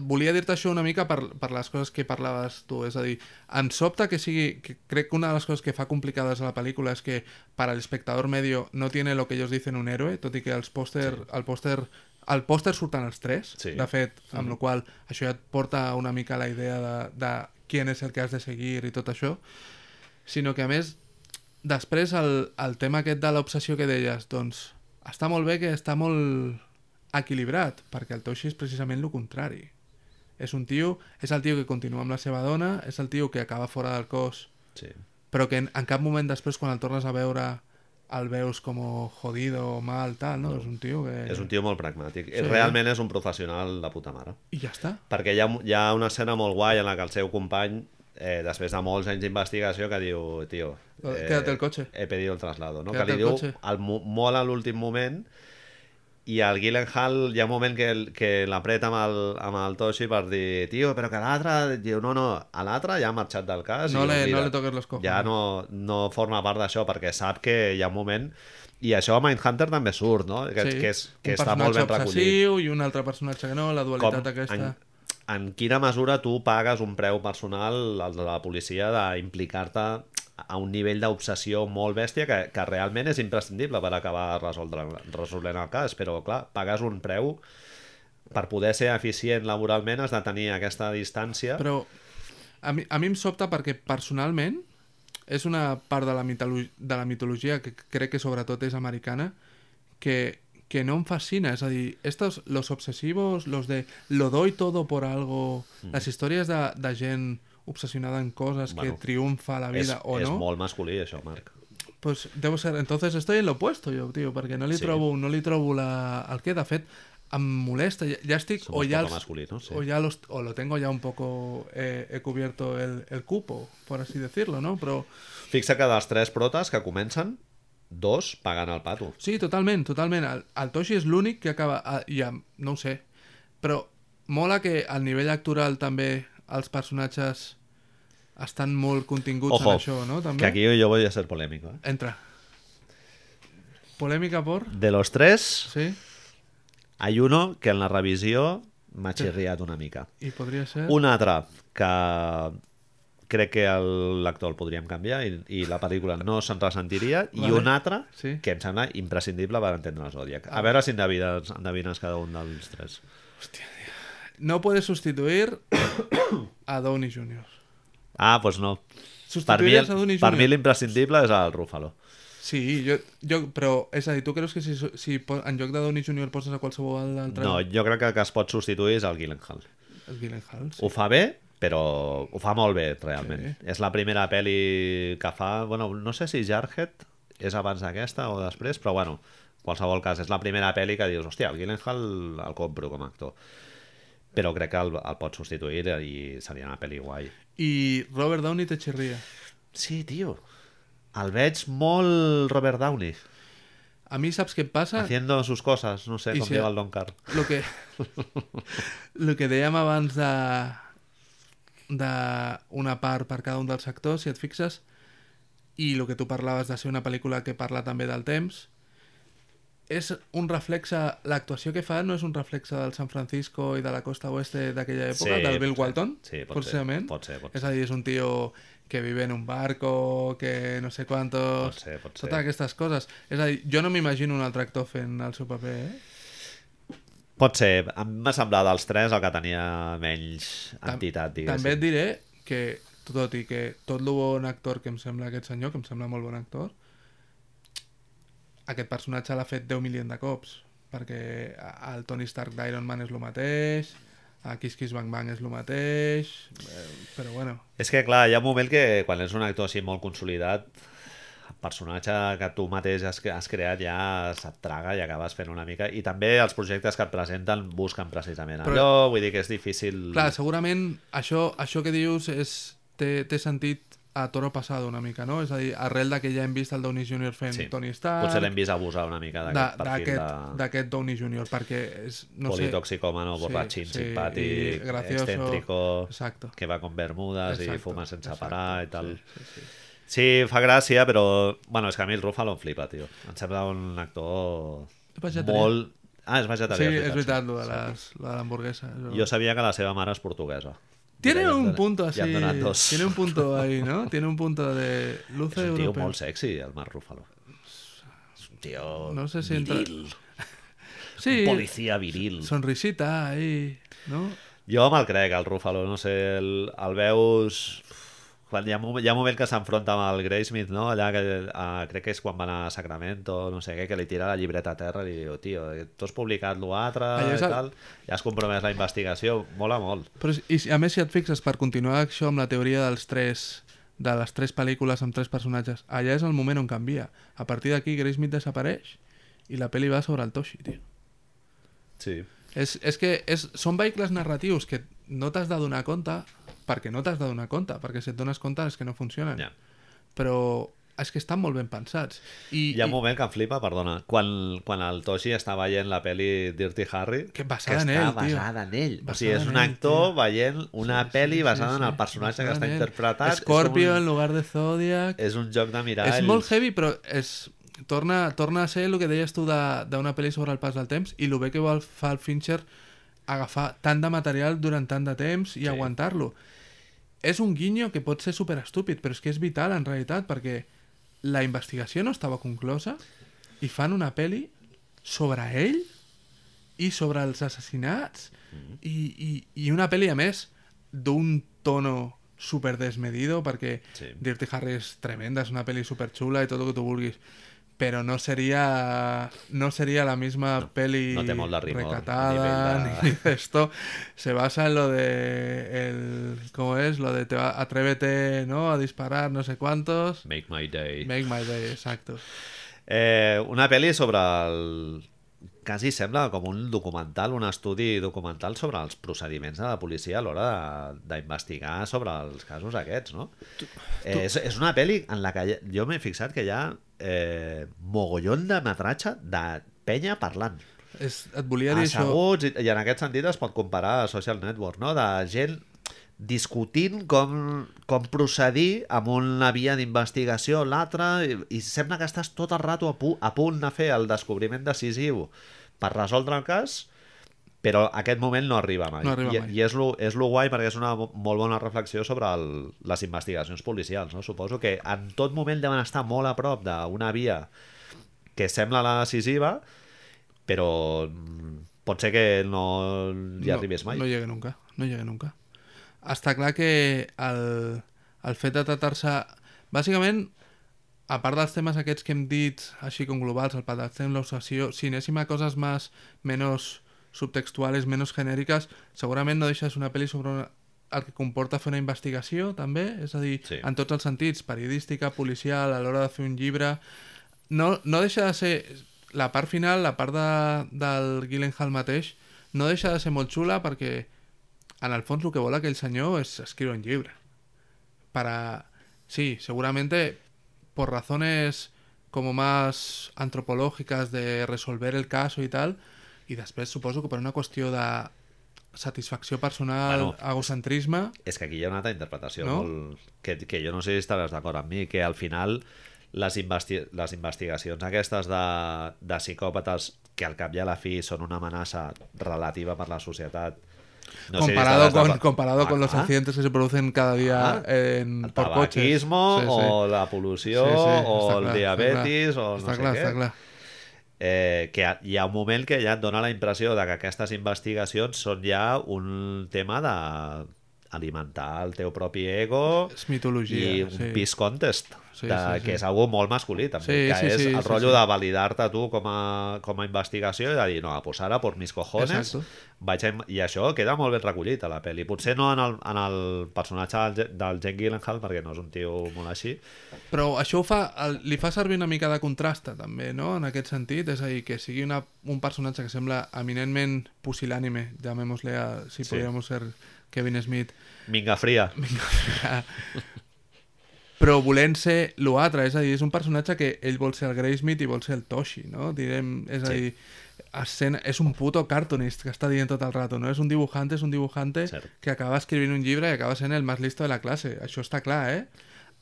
Volia dir-te això una mica per, per les coses que parlaves tu, és a dir, em sobta que sigui, que crec que una de les coses que fa complicades a la pel·lícula és que per al espectador medio no tiene lo que ellos dicen un héroe, tot i que els pòster, sí. el pòster al pòster surten els tres, Sí. de fet, amb la qual això ja et porta una mica la idea de, de qui és el que has de seguir i tot això, sinó que a més després el, el tema aquest de l'obsessió que deies, doncs està molt bé que està molt equilibrat, perquè el Toshi és precisament el contrari. És un tio, és el tio que continua amb la seva dona, és el tio que acaba fora del cos, Sí. però que en, en cap moment després, quan el tornes a veure, el veus com jodido, mal, tal, no? És un tio que... És un tio molt pragmàtic. Sí. Realment és un professional de puta mare. I ja està. Perquè hi ha, hi ha una escena molt guai en la que el seu company, eh, després de molts anys d'investigació, que diu, tio... Eh, Quédate el cotxe. He pedido el traslado, no? Quédate que li diu mo- molt a l'últim moment i el Gyllenhaal hi ha un moment que, que l'apreta amb, el, amb el Toshi per dir tio, però que l'altre... Diu, no, no, a l'altre ja ha marxat del cas No i le- oblida't. no le toques los cojones. Ja no, no forma part d'això perquè sap que hi ha un moment i això a Mindhunter també surt, no? Que, que, és, que un està molt ben recollit obsessiu i un altre personatge que no, la dualitat aquesta... en, en quina mesura tu pagues un preu personal al de la policia d'implicar-te a un nivell d'obsessió molt bèstia que, que realment és imprescindible per acabar resoldre, resolent el cas, però clar, pagues un preu per poder ser eficient laboralment has de tenir aquesta distància Però a mi, a mi em sobta perquè personalment és una part de la, de la mitologia que crec que sobretot és americana que, que no em fascina. És a dir, estos, los obsesivos, los de lo doy todo por algo, Mm. les històries de, de gent obsessionada en coses Bueno, que triomfa a la vida és, o és no, molt masculí això, Marc pues debo ser... Entonces estoy en lo opuesto jo, tio, perquè no li Sí. trobo, no li trobo la... el que, de fet, em molesta. Ja, ja estic... Somos o ya poco els- masculinos, sí. o ya los, o lo tengo ya un poco eh, he cubierto el, el cupo, por así decirlo, ¿no? Però fixa que dels tres protes que comencen dos pagant el pato sí, totalment, totalment. El, el Toshi és l'únic que acaba... ah, Ja, no ho sé. Però mola que al nivell actoral també els personatges estan molt continguts Ojo, en això, no? També. que aquí yo voy a ser polémico ¿eh? Entra. Polèmica por... de los tres Sí? hay uno que en la revisió m'ha xirriat una mica I podria ser... Un altre que crec que el- l'actor el podríem canviar i, i la pel·lícula no se'n ressentiria i Vale. un altre Sí. que em sembla imprescindible per entendre el Zodiac. A veure si endevines, endevines cada un dels tres. No puedes sustituir a Downey Jr. Ah, doncs no. Per mi, Downey per mi l'imprescindible és el Rúfalo. Sí, jo, jo, però és a dir, tu creus que si, si en lloc de Downey Jr. poses a qualsevol altre... No, jo crec que el que es pot substituir és el Gyllenhaal. El Gyllenhaal, sí. Ho fa bé, però ho fa molt bé, realment. Sí. És la primera pel·li que fa... Bueno, no sé si Jarhead és abans d'aquesta o després, però bueno, en qualsevol cas, és la primera pel·li que dius, hòstia, el Gyllenhaal el compro com a actor. Però crec que el, el pot substituir i seria una pel·li guai. I Robert Downey te xirria. Sí, tio. El veig molt Robert Downey, A mi saps què em passa? haciendo sus cosas, no sé I com si- diu el Don Car. Lo que, lo que dèiem abans de, de una part per cada un dels actors, si et fixes, i el que tu parlaves de ser una pel·lícula que parla també del temps, és un reflexe, l'actuació que fa no és un reflexe del San Francisco i de la costa oeste d'aquella època, Sí, del Bill. Walton, Sí, pot ser, pot ser, pot És ser. a dir, és un tio que vive en un barco, que no sé quantos... Pot ser, pot ser. Totes aquestes coses. És a dir, jo no m'imagino un altre actor fent el seu paper, eh? Pot ser. M'ha semblat dels tres el que tenia menys entitat, diguéssim. També et diré que, tot i que tot el bon actor que em sembla aquest senyor, que em sembla molt bon actor, aquest personatge l'ha fet 10 milions de cops, perquè el Tony Stark d'Iron Man és el mateix, a Kiss Kiss Bang Bang és el mateix, eh, però bueno, És que, clar, hi ha un moment que quan ets un actor així molt consolidat, el personatge que tu mateix has, has creat ja se't traga i acabes fent una mica... I també els projectes que et presenten busquen precisament Però- allò, vull dir que és difícil... clar, segurament això, això que dius és, té, té sentit a toro passado una mica, no? És a dir, arrel de que ja hem vist el Downey Jr. fent Sí. Tony Stark, Potser l'hem vist abusar una mica d'aquest perfil de... d'aquest Downey Jr. perquè és, no sé, Sí, borratxín, sí, simpàtic, i gracioso. excéntrico, Exacto. que va con bermudes i Exacto, fuma sense exacto, parar i tal. Sí, sí, sí. Sí, fa gràcia, però... Bueno, és que a mi el Ruffalo em flipa, tio. Em sembla un actor Vegetarià. molt... Ah, és Sí, vegetarià, és veritat, sí. lo de l'hamburguesa. Jo sabia que la seva mare és portuguesa. Tiene un dona- punto así. Tiene un punto ahí, ¿no? Tiene un punto de És luce un tio europeo. molt sexy, el Marc Ruffalo. És un tio No sé si entra- viril. Sí, Un policia viril. sonrisita ahí, ¿no? Jo me'l crec, el Ruffalo, no sé, el, el veus... quan hi ha, moment- hi ha un moment que s'enfronta amb el Graysmith, no? Allà que uh, crec que és quan van a Sacramento, no sé què, que li tira la llibreta a terra i li diu, tio, tu has publicat l'altre i el- tal, ja has compromès la investigació, mola molt. Però, i a més, si et fixes, per continuar això amb la teoria dels tres de les tres pel·lícules amb tres personatges, allà és el moment on canvia. A partir d'aquí, Graysmith desapareix i la pel·li va sobre el Toshi, tio. Sí. És, és que és, són vehicles narratius que no t'has de donar compte perquè no t'has de donar compte, perquè si et dones compte és que no funcionen. Ja. Però és que estan molt ben pensats. I, Hi ha un i moment que em flipa, perdona, quan, quan el Toshi està veient la pel·li Dirty Harry, Que basada en està ell, tio. basada en ell. o Basada sigui, és en un ell, actor tio. veient una pel·li basada en el personatge que està en ell. interpretat. Scorpio és, en un, lugar de Zodiac. és un joc de miralls. És molt heavy, però és, torna, torna a ser el que deies tu de- d'una pel·li sobre el pas del temps i el bé que fa el Fincher agafar tant de material durant tant de temps i Sí. aguantar-lo. És un guinyo que pot ser super estúpid, però és que és vital en realitat, perquè la investigació no estava conclosa i fan una pel·li sobre ell i sobre els assassinats i, i, i una pel·li, a més, d'un tono super desmedido, perquè Sí. Dirty Harry és tremenda, és una pel·li super xula i tot el que tu vulguis, però no seria no sería la misma No, peli no de rimor, recatada ni de esto. Se basa en lo de el cómo es lo de te va- atrévete no a disparar no sé cuántos. Make my day. make my day exacto. Eh, una pel·li sobre el... Quasi sembla com un documental, un estudi documental sobre els procediments de la policia a l'hora d'investigar sobre els casos aquests, no? Eh, és, és una pel·li en la que jo m'he fixat que hi ha eh, mogollon de metratge de penya parlant. és, et volia dir això asseguts, i, i en aquest sentit es pot comparar a Social Network, no? de gent discutint com, com procedir amb una via d'investigació o l'altra i, i sembla que estàs tot el rato a, pu a punt de fer el descobriment decisiu per resoldre el cas però aquest moment no arriba mai. No arriba I, mai. I és lo, és lo guai perquè és una mo- molt bona reflexió sobre el, les investigacions policials. No? Suposo que en tot moment deuen estar molt a prop d'una via que sembla la decisiva, però pot ser que no hi arribés mai. No llegue nunca, no llegue nunca. Està clar que el, el fet de tratar-se... Bàsicament, a part dels temes aquests que hem dit, així com globals, el patatxem, l'obsessió, si anéssim a coses més, menos subtextuales, menos genèriques, segurament no deixes una pel·li sobre una, el que comporta fer una investigació, també, és a dir, Sí. en tots els sentits, periodística, policial, a l'hora de fer un llibre... No, no deixa de ser... La part final, la part de, del Gyllenhaal mateix, no deixa de ser molt xula perquè en el fons el que vol aquell senyor és escriure un llibre. Para... Sí, seguramente por razones como más antropológicas de resolver el caso y tal, i després suposo que per una qüestió de satisfacció personal, Bueno, bueno, egocentrisme... És que aquí hi ha una altra interpretació No? molt... Que, que jo no sé si estaràs d'acord amb mi, que al final les, investi les investigacions aquestes de, de psicòpates que al cap i a la fi són una amenaça relativa per la societat no si comparado estaràs con, comparado con los Ah, accidentes que se producen cada día Ah, en, el por coches. Sí, sí. o la pol·lució o el clar, diabetis està o no està sé clar, què Està clar. eh, que hi ha un moment que ja et dona la impressió de que aquestes investigacions són ja un tema de alimentar el teu propi ego És mitologia. i un sí. peace contest Sí, de, sí, sí. que és algo molt masculí també, Sí, que sí, és sí, el sí, rotllo sí. de validar-te tu com a, com a investigació i de dir, no, pues ara por mis cojones Exacto. vaig a... i això queda molt ben recollit a la pel·li potser no en el, en el personatge del, del Jake Gyllenhaal perquè no és un tio molt així Però això ho fa, el, li fa servir una mica de contrasta, també, no?, en aquest sentit. És a dir, que sigui una, un personatge que sembla eminentment pusilànime, llamémosle a, si Sí. podríamos ser Kevin Smith, minga fria però volent ser l'altre, és a dir, és un personatge que ell vol ser el Graysmith i vol ser el Toshi, no? Direm, és a Sí. dir, escena, és un puto cartoonist que està dient tot el rato, no? És un dibujante, és un dibujante Cert. que acaba escrivint un llibre i acaba sent el més listo de la classe. Això està clar, eh?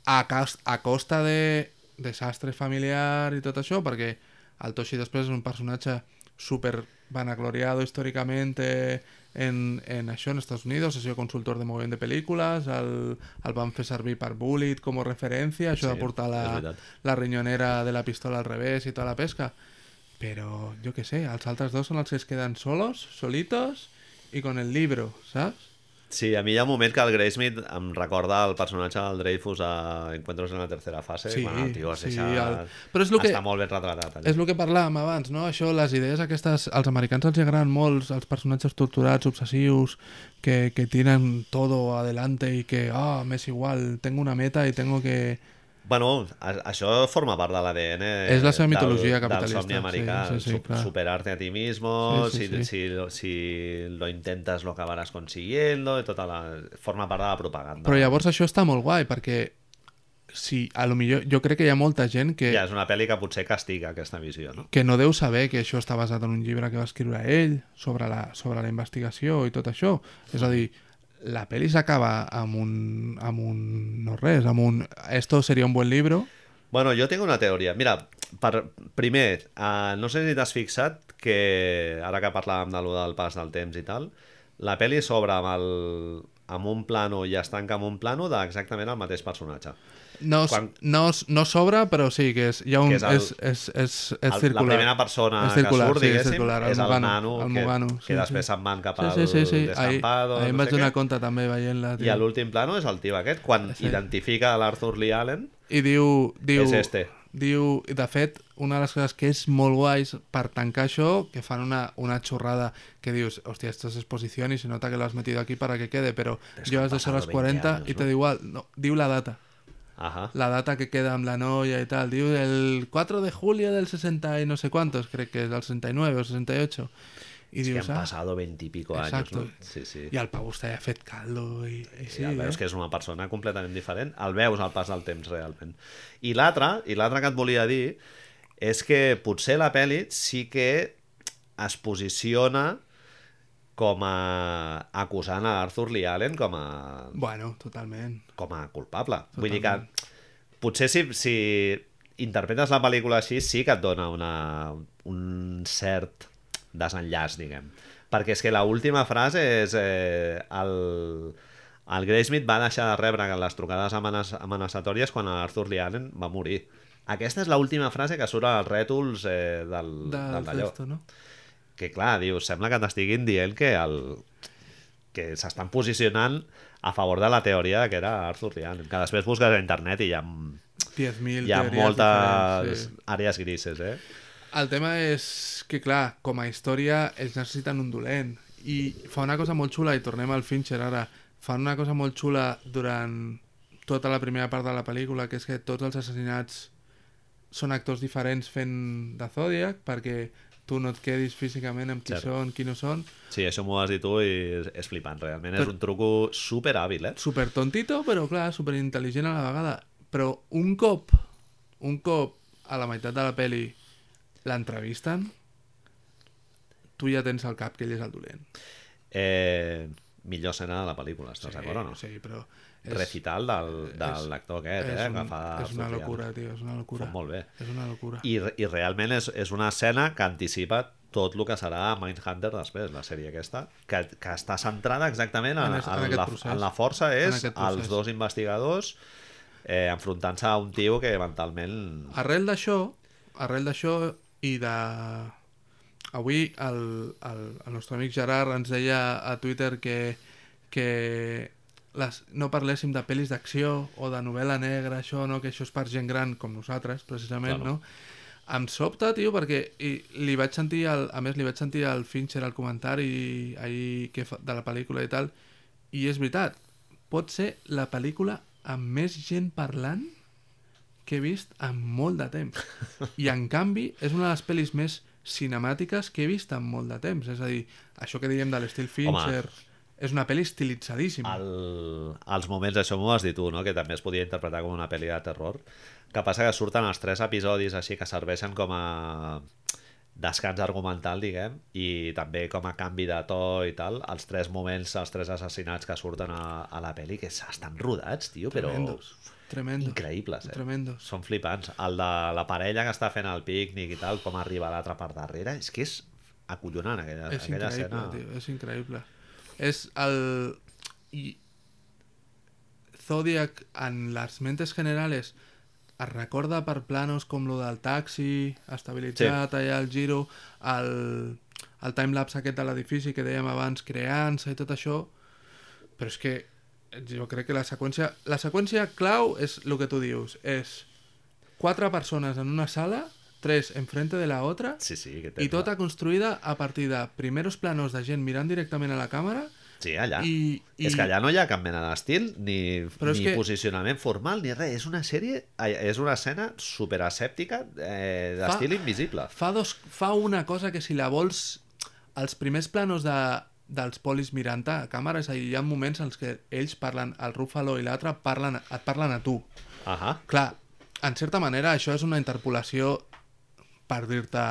A, a costa de desastre familiar i tot això, perquè el Toshi després és un personatge super vanagloriado històricamente en, en això en Estats Unidos, ha sido consultor de moviment de pel·lícules, el, el van fer servir per Bullet com a referència, això Sí, de portar la, la rinyonera de la pistola al revés i tota la pesca. Però, jo què sé, els altres dos són els que es queden solos, solitos, i con el libro, saps? Sí, a mi hi ha un moment que el Graysmith em recorda el personatge del Dreyfus a Encuentros en la tercera fase, Sí, quan el tio es sí, deixa... el- però és lo que- Està molt ben retratat. Allà. És el que parlàvem abans, no? Això, les idees aquestes... Als americans els agraden molt els personatges torturats, obsessius, que, que tienen todo adelante y que, ah, me es igual, tengo una meta y tengo que... Bueno, a- això forma part de l'ADN És la seva del- mitologia del capitalista, somni americà, sí, sí, sí, su- clar. superarte a ti mismo, Sí, sí, si, sí. Si, lo- si lo intentas lo acabarás consiguiendo, i tota la... forma part de la propaganda. Però llavors això està molt guai, perquè si a lo millor... Jo crec que hi ha molta gent que, Ja, és una pel·li que potser castiga aquesta visió, no? que no deu saber que això està basat en un llibre que va escriure ell sobre la, sobre la investigació i tot això. És a dir, la pel·li s'acaba amb un, amb un... no res, amb un... Esto seria un buen libro... Bueno, jo tinc una teoria. Mira, per, primer, uh, no sé si t'has fixat que, ara que parlàvem de lo del pas del temps i tal, la pel·li s'obre amb, el, amb un plano i es tanca amb un plano d'exactament el mateix personatge. No, Quan- no, no s'obre, però sí, que és, hi ha un, Que és el- és, és, és, és El- circular. La primera persona És circular, que surt, sí, és diguéssim, circular, el és el Mugano, nano, el que, Mugano, que sí, després sí. se'n van cap Sí, al sí, sí, sí. Ahir, descampado, ahir em vaig donar què. compte també veient-la. I a l'últim plano és el tio aquest, quan Sí. identifica l'Arthur Lee Allen, I diu... diu és este. Diu, i de fet, una de les coses que és molt guais per tancar això, que fan una, una xorrada que dius, hòstia, esto es exposición y se nota que lo has metido aquí para que quede, pero Pero es que llevas han dos horas pasado 20 40 años, y te igual. No, diu la data. Ajá. La data que queda amb la noia i tal. Diu el 4 de julio del 60 y no sé cuántos, crec que és del 69 o 68. I que dius, han ah, pasado veintipico años, Exacto. no? Sí, sí. i el pavo està ja fet caldo i, i Sí, sí, el veus eh? que és una persona completament diferent, el veus al pas del temps realment. I l'altre, i l'altre que et volia dir, és que potser la pel·li sí que es posiciona com a acusant a Arthur Lee Allen com a, Bueno, totalment. com a culpable. Vull dir que potser si, si interpretes la pel·lícula així sí que et dona una, un cert desenllaç, diguem. Perquè és que la última frase és eh, el, el Graysmith va deixar de rebre les trucades amenaç amenaçatòries quan l'Arthur Lee Allen va morir. Aquesta és l'última frase que surt als rètols eh, del, De, del d'allò. no? Que clar, dius, sembla que t'estiguin dient que el que s'estan posicionant a favor de la teoria que era Arthur Lee Allen. Que després busques a internet i hi ha, 10.000 hi ha moltes sí. àrees grises, eh? El tema és que, clar, com a història ells necessiten un dolent i fa una cosa molt xula, i tornem al Fincher ara, fa una cosa molt xula durant tota la primera part de la pel·lícula, que és que tots els assassinats són actors diferents fent de Zodiac, perquè tu no et quedis físicament amb qui Cert. són, qui no són. Sí, això m'ho has dit tu i és, és flipant, realment. Però- És un truco super hàbil, eh? Super tontito, però clar, super intel·ligent a la vegada. Però un cop, un cop a la meitat de la peli l'entrevisten, tu ja tens al cap que ell és el dolent. eh millor escena de la pel·lícula, estàs d'acord o no? Sí, però... Recital del, de és- l'actor aquest, és, eh? un, és una locura, tio, és una locura. Fot molt bé. És una locura. I, I realment és, és una escena que anticipa tot el que serà Mindhunter després, la sèrie aquesta, que, que està centrada exactament en, En en, en la, procés. en la força és els dos investigadors eh, enfrontant-se a un tio que mentalment... Arrel d'això, arrel d'això i de... Avui el, el, el nostre amic Gerard ens deia a Twitter que, que les, no parléssim de pel·lis d'acció o de novel·la negra, això, no? que això és per gent gran com nosaltres, precisament, Claro. no? Em sobta, tio, perquè i, li vaig sentir, el, a més, li vaig sentir al Fincher al comentari ahir que fa, de la pel·lícula i tal, i és veritat, pot ser la pel·lícula amb més gent parlant que he vist en molt de temps. I en canvi és una de les pel·lis més cinemàtiques que he vist en molt de temps. És a dir, això que dèiem de l'estil Fincher és una pel·li estilitzadíssima. El, els moments, això m'ho has dit tu, no? que també es podia interpretar com una pel·li de terror, que passa que surten els tres episodis així que serveixen com a descans argumental, diguem, i també com a canvi de to i tal, els tres moments, els tres assassinats que surten a, a la pel·li, que estan rodats, tio, però Tremendos. Tremendos. increïbles, eh? Tremendos. Són flipants. El de la parella que està fent el pícnic i tal, com arriba l'altre per darrere, és que és acollonant aquella, És aquella escena. tio, és increïble. És el... I Zodiac en les mentes generales es recorda per planos com lo del taxi, estabilitzat, sí. allà el giro, el, el timelapse aquest de l'edifici que dèiem abans, creant-se i tot això, però és que jo crec que la seqüència... La seqüència clau és el que tu dius, és quatre persones en una sala, tres enfrente de la otra, Sí, sí, que i tota construïda a partir de primeros planos de gent mirant directament a la càmera Sí, allà. i... i És que allà no hi ha cap mena d'estil, ni, Però ni que- posicionament formal, ni res. És una sèrie, és una escena superasèptica eh, d'estil invisible. Fa, dos, fa una cosa que si la vols... Els primers planos de, dels polis mirant a càmera, és a dir, hi ha moments en que ells parlen, el Ruffalo i l'altre parlen, et parlen a tu. Ahà, Clar, en certa manera això és una interpolació per dir-te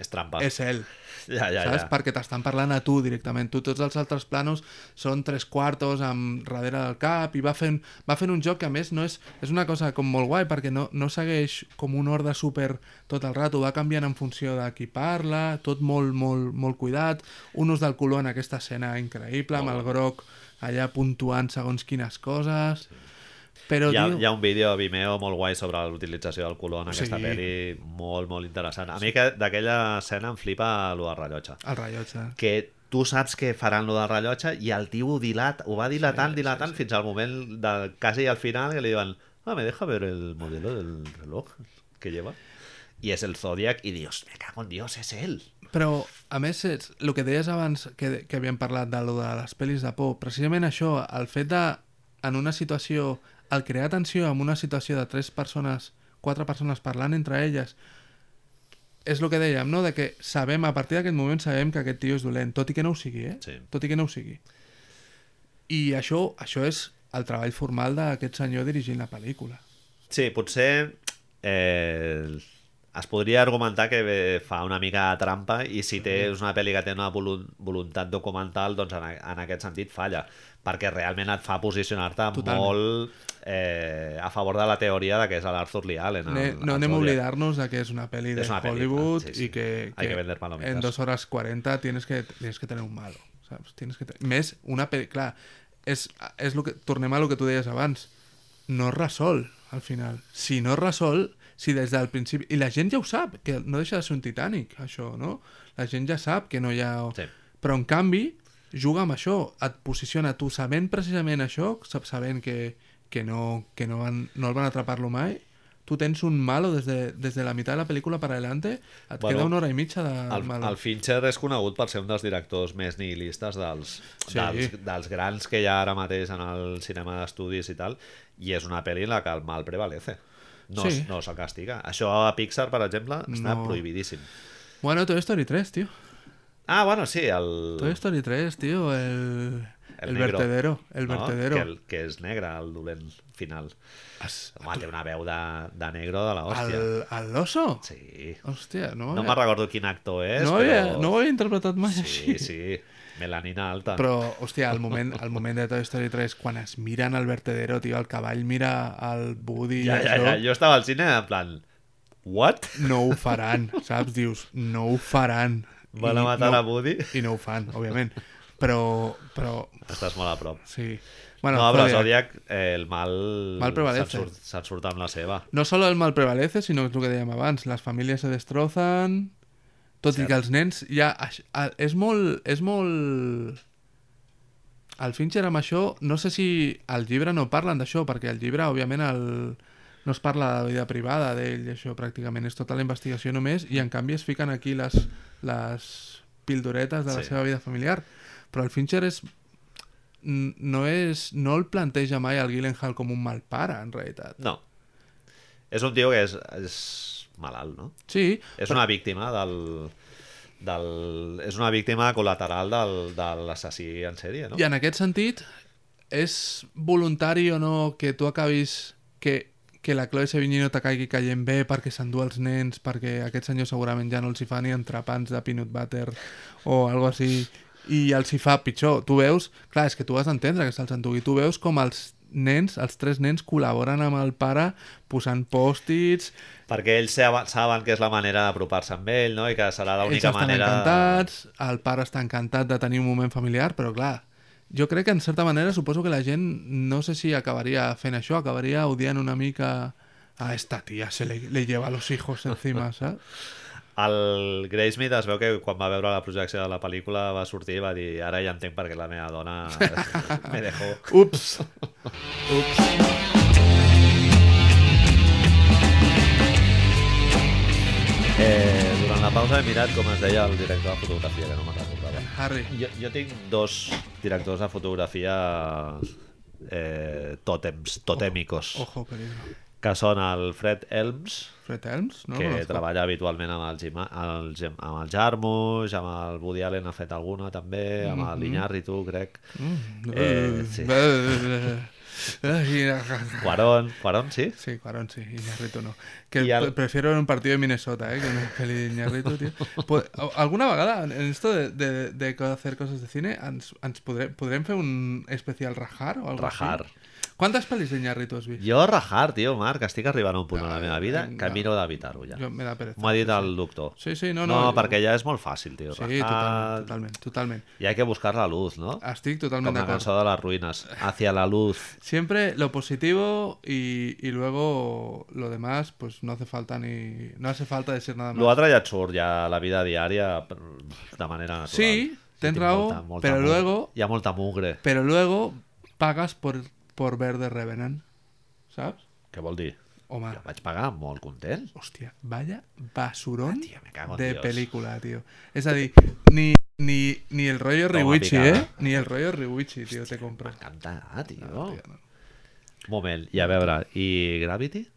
és trampa. és ell, Ja, ja, saps? ja. Perquè t'estan parlant a tu directament. Tu, tots els altres planos són tres quartos amb darrere del cap i va fent, va fent un joc que a més no és, és una cosa com molt guai perquè no, no segueix com un ordre super tot el rato, va canviant en funció de qui parla, tot molt, molt, molt cuidat, un ús del color en aquesta escena increïble, amb el groc allà puntuant segons quines coses... Però, Hi ha, tio, hi ha un vídeo a Vimeo molt guai sobre l'utilització del color en aquesta Sí. pel·li, molt, molt interessant. A mi que d'aquella escena em flipa lo del rellotge. el rellotge. Que tu saps que faran lo del rellotge i el tio ho, dilat, ho va dilatant, dilatant, fins al moment de quasi al final que li diuen ah, me deja ver el modelo del reloj que lleva. I és el Zodiac i dius, me cago en Dios, és ell. Però, a més, és, el que deies abans que, que havíem parlat de, lo de les pel·lis de por, precisament això, el fet de, en una situació, el crear tensió en una situació de tres persones, quatre persones parlant entre elles, és el que dèiem, no?, de que sabem, a partir d'aquest moment sabem que aquest tio és dolent, tot i que no ho sigui, eh? Sí. Tot i que no ho sigui. I això, això és el treball formal d'aquest senyor dirigint la pel·lícula. Sí, potser eh, es podria argumentar que fa una mica de trampa i si té, és una pel·li que té una volu- voluntat documental, doncs en, en aquest sentit falla, perquè realment et fa posicionar-te molt eh, a favor de la teoria de que és l'Arthur Lee Allen. Ne, el- no anem a oblidar-nos de que es una peli de una Hollywood sí, sí. y que, que palomitas. en dos horas 40 tienes que, tienes que tener un malo, ¿sabes? Tienes que te... Més, una peli... Clar, és, és lo que, tornem a lo que tu deies abans. No es resol, al final. Si no es resol, si des del principi... I la gent ja ho sap, que no deixa de ser un Titanic, això, no? La gent ja sap que no hi ha... Sí. Però, en canvi, juga amb això, et posiciona tu sabent precisament això, sab- sabent que, que, no, que no, van, no el van atrapar-lo mai, tu tens un malo des de, des de la meitat de la pel·lícula per adelante, et Bueno, queda una hora i mitja de El, malo. el Fincher és conegut per ser un dels directors més nihilistes dels, Sí. dels, dels grans que hi ha ara mateix en el cinema d'estudis i tal, i és una pel·li en la que el mal prevalece. No, Sí. sí. no se'l castiga. Això a Pixar, per exemple, està No. prohibidíssim. Bueno, Toy Story 3, tío. Ah, bueno, sí, el... Toy Story 3, tío, el... El El, negro. vertedero, el no? vertedero. Que, el, que és negre, el dolent final. Es- Home, té una veu de, de negro de la hòstia. Al, al oso? Sí. Hòstia, no, No me'n recordo quin actor és, no, ho havia, però... no ho havia interpretat mai Sí, així. sí. Melanina alta. Però, hòstia, el moment, el moment de Toy Story 3, quan es miren al vertedero, tio, el cavall mira al Woody Ja, i ja, això, ja. Jo estava al cine en plan... What? no ho faran, saps? Dius, no ho faran. Van a matar no, a Woody? I no ho fan, òbviament. Però, però, Estàs molt a prop. sí. Bueno, no, però Zodiac, eh, el mal... Mal prevalece. Se'n surt, surt amb la seva. no solo el mal prevalece, sinó és el que dèiem abans, les famílies se destrozan, tot Cert. i que els nens ja... És molt... És molt... El Fincher amb això, no sé si al llibre no parlen d'això, perquè al llibre, òbviament, el... no es parla de la vida privada d'ell, això pràcticament és tota la investigació només, i en canvi es fiquen aquí les, les pildoretes de la Sí. seva vida familiar. Però el Fincher és no és no el planteja mai el Gyllenhaal com un mal pare, en realitat. No. És un tio que és, és malalt, no? Sí, És una víctima del... del és una víctima col·lateral del, de l'assassí en sèrie, no? I en aquest sentit, és voluntari o no que tu acabis... que, que la Chloe Sevigny no te caigui caient bé perquè s'endú els nens, perquè aquest senyor segurament ja no els hi fa ni entrepans de peanut butter o algo així, i els hi fa pitjor. Tu veus... Clar, és que tu has d'entendre que se'ls endugui. Tu veus com els nens, els tres nens col·laboren amb el pare posant pòstits, Perquè ells sab- saben que és la manera d'apropar-se amb ell, no? I que serà ells l'única estan manera... encantats, el pare està encantat de tenir un moment familiar, però clar, jo crec que en certa manera suposo que la gent no sé si acabaria fent això, acabaria odiant una mica a esta tía, se le, le lleva los hijos encima, saps? El Graysmith es veu que quan va veure la projecció de la pel·lícula va sortir i va dir ara ja entenc per què la meva dona me dejó. Ups! Ups! Eh, durant la pausa he mirat com es deia el director de fotografia, que no me'n recordava. Harry. Jo, jo tinc dos directors de fotografia eh, tòtems, totèmicos, Ojo, peligro. Que són el Fred Elms, Fred Helms, no? que Conozco. treballa habitualment amb el, Gima, el, Gem- amb el Jarmusch, amb el Woody Allen ha fet alguna també, amb el Iñárritu, crec. Mm. Eh, sí. Cuarón, Cuarón, sí? Sí, Cuarón sí, Iñárritu no. Que al- pre- prefiero un partido de Minnesota, ¿eh? Que una peli de Iñárritu, tío. Pues, alguna vegada, en esto de, de, de hacer cosas de cine, ens, ens podrem, podrem fer un especial Rajar o algo Rajar. així? Quantes pel·lis d'Iñárritu has vist? Jo rajar, tio, Marc, estic arribant a un punt a la meva vida vinga. que miro d'evitar-ho ja. Jo, me da pereza. M'ho ha dit el doctor. Sí, sí, no, No, no. no perquè ja és molt fàcil, tio. Sí, totalment, rajar, totalment, totalment. Y hay que buscar la luz, ¿no? Estic Com totalment la d'acord. cançó de las ruinas. Hacia la luz. Siempre lo positivo y, y luego lo demás, pues no hace falta ni. No hace falta decir nada más. L'altre ja et surt ja la vida diària de manera natural. Sí, tens raó, però mugre. luego- Hi ha molta mugre. Pero luego pagas por, por ver The Revenant. ¿Sabes? Què vol dir? Home, Jo vaig pagar molt content. hòstia, vaya basurón Tio, cago en de Dios. película, tío. Es decir, ni, ni, ni el rollo Toma Riwichi, picada. ¿eh? Ni el rollo Riwichi, tío, te compro. M'encanta, tio. No, tío, no. Moment, i a veure, i Gravity?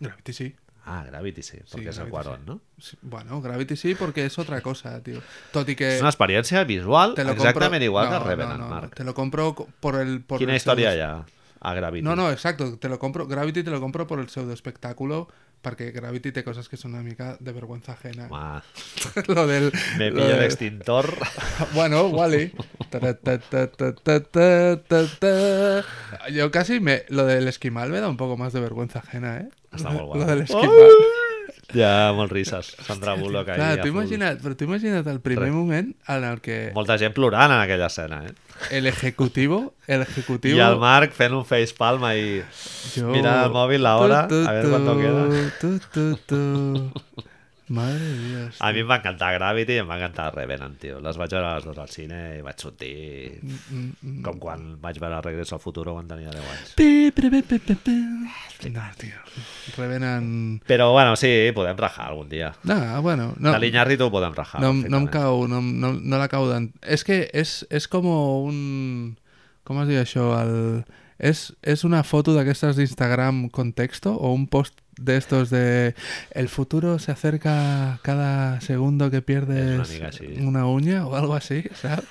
Gravity sí. Ah, Gravity sí, Sí, perquè és el sí. no? Sí, Bueno, Gravity sí, porque es otra cosa, tío. Toti que... És una experiència visual te lo exactament compro... igual no, que Revenant, no, no, Marc. Te lo compro co- por el... Por Quina el història pseudo- hi ha a Gravity? No, no, exacto. Te lo compro. Gravity te lo compro por el pseudo espectáculo. Porque Gravity te cosas que son una mica de vergüenza ajena. Lo del. me lo pillo del- l'extintor. Bueno, Wally. Yo casi me. Lo del esquimal me da un poco más de vergüenza ajena, ¿eh? Està molt guapo. del esquimal. Ja, molt risses. Sandra Bullock ahí. Clar, t'ho imagina't, però t'ho imagina't el primer Res. moment en el que Molta gent plorant en aquella escena, eh? el ejecutivo, el ejecutivo... I el Marc fent un facepalm ahí. Yo- Mira el móvil, la hora, Tu, tu, a cuánto tu, queda. tu, tu, tu. Madre Dios. A mi em va encantar Gravity i em va encantar Revenant, tio. Les vaig veure les dues al cine i vaig sortir Mm, mm. com quan vaig veure Regreso al Futuro quan tenia 10 anys. Pi, pi, pi, pi, pi. No, tío. Revenant... Però, bueno, sí, podem rajar algun dia. No, bueno, no, De l'Iñárritu ho podem rajar. no, no em cau, no, no, no l'acabo d'ent... És que és, és com un... Com es diu això? El... És, és una foto d'aquestes d'Instagram con texto o un post de estos de el futuro se acerca cada segundo que pierdes una uña o algo así, ¿sabes?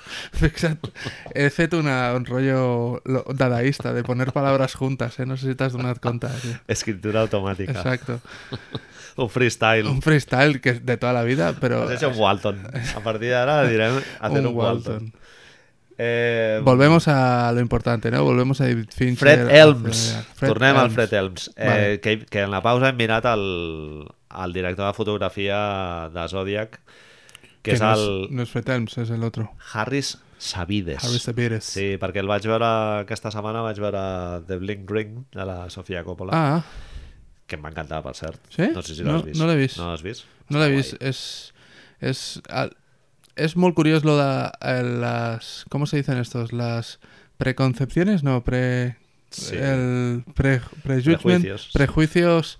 He fet una, un rollo lo- dadaísta de poner palabras juntas, ¿eh? No sé si t'has donat compte. Tío. Escritura automàtica. Exacto. Un freestyle. Un freestyle que es de toda la vida, pero... Has hecho un Walton. A partir d'ara direm hacer un, Walton. Eh, Volvemos a lo importante, ¿no? Volvemos a David Fincher. Fred Elms. a- Fred Tornem al Elms. Fred Elms. Eh, Vale. que, que en la pausa hem mirat el, el director de fotografia de Zodiac, que, Que és no, el es, no es Fred Elms, el otro. Harris Sabides. Harry Sabides. Sí, perquè el vaig veure aquesta setmana, vaig veure The Blink Ring de la Sofia Coppola, Ah, que em va encantar, per cert. Sí? No sé si No- l'has vist. no l'he vist. No l'has vist? no l'he vist. Es, es, al- es muy curioso lo de eh, las... ¿Cómo se dicen estos? Las preconcepciones, no, pre... Sí. El pre, Prejuicios. prejuicios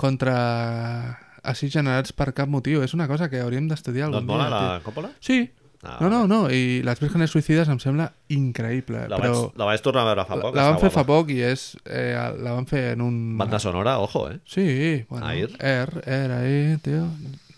contra així generats per cap motiu. És una cosa que hauríem d'estudiar No algun mola dia. la tio. Coppola? Sí. Ah, No, no, no. I Les Vírgenes Suïcides em sembla increïble. La, però vaig, la vaig tornar a veure fa la, poc. la van està fer fa guapa. poc i és, eh, la van fer en un... Banda sonora, ojo, eh? Sí, bueno. Air. Air, Air, ahí, tio.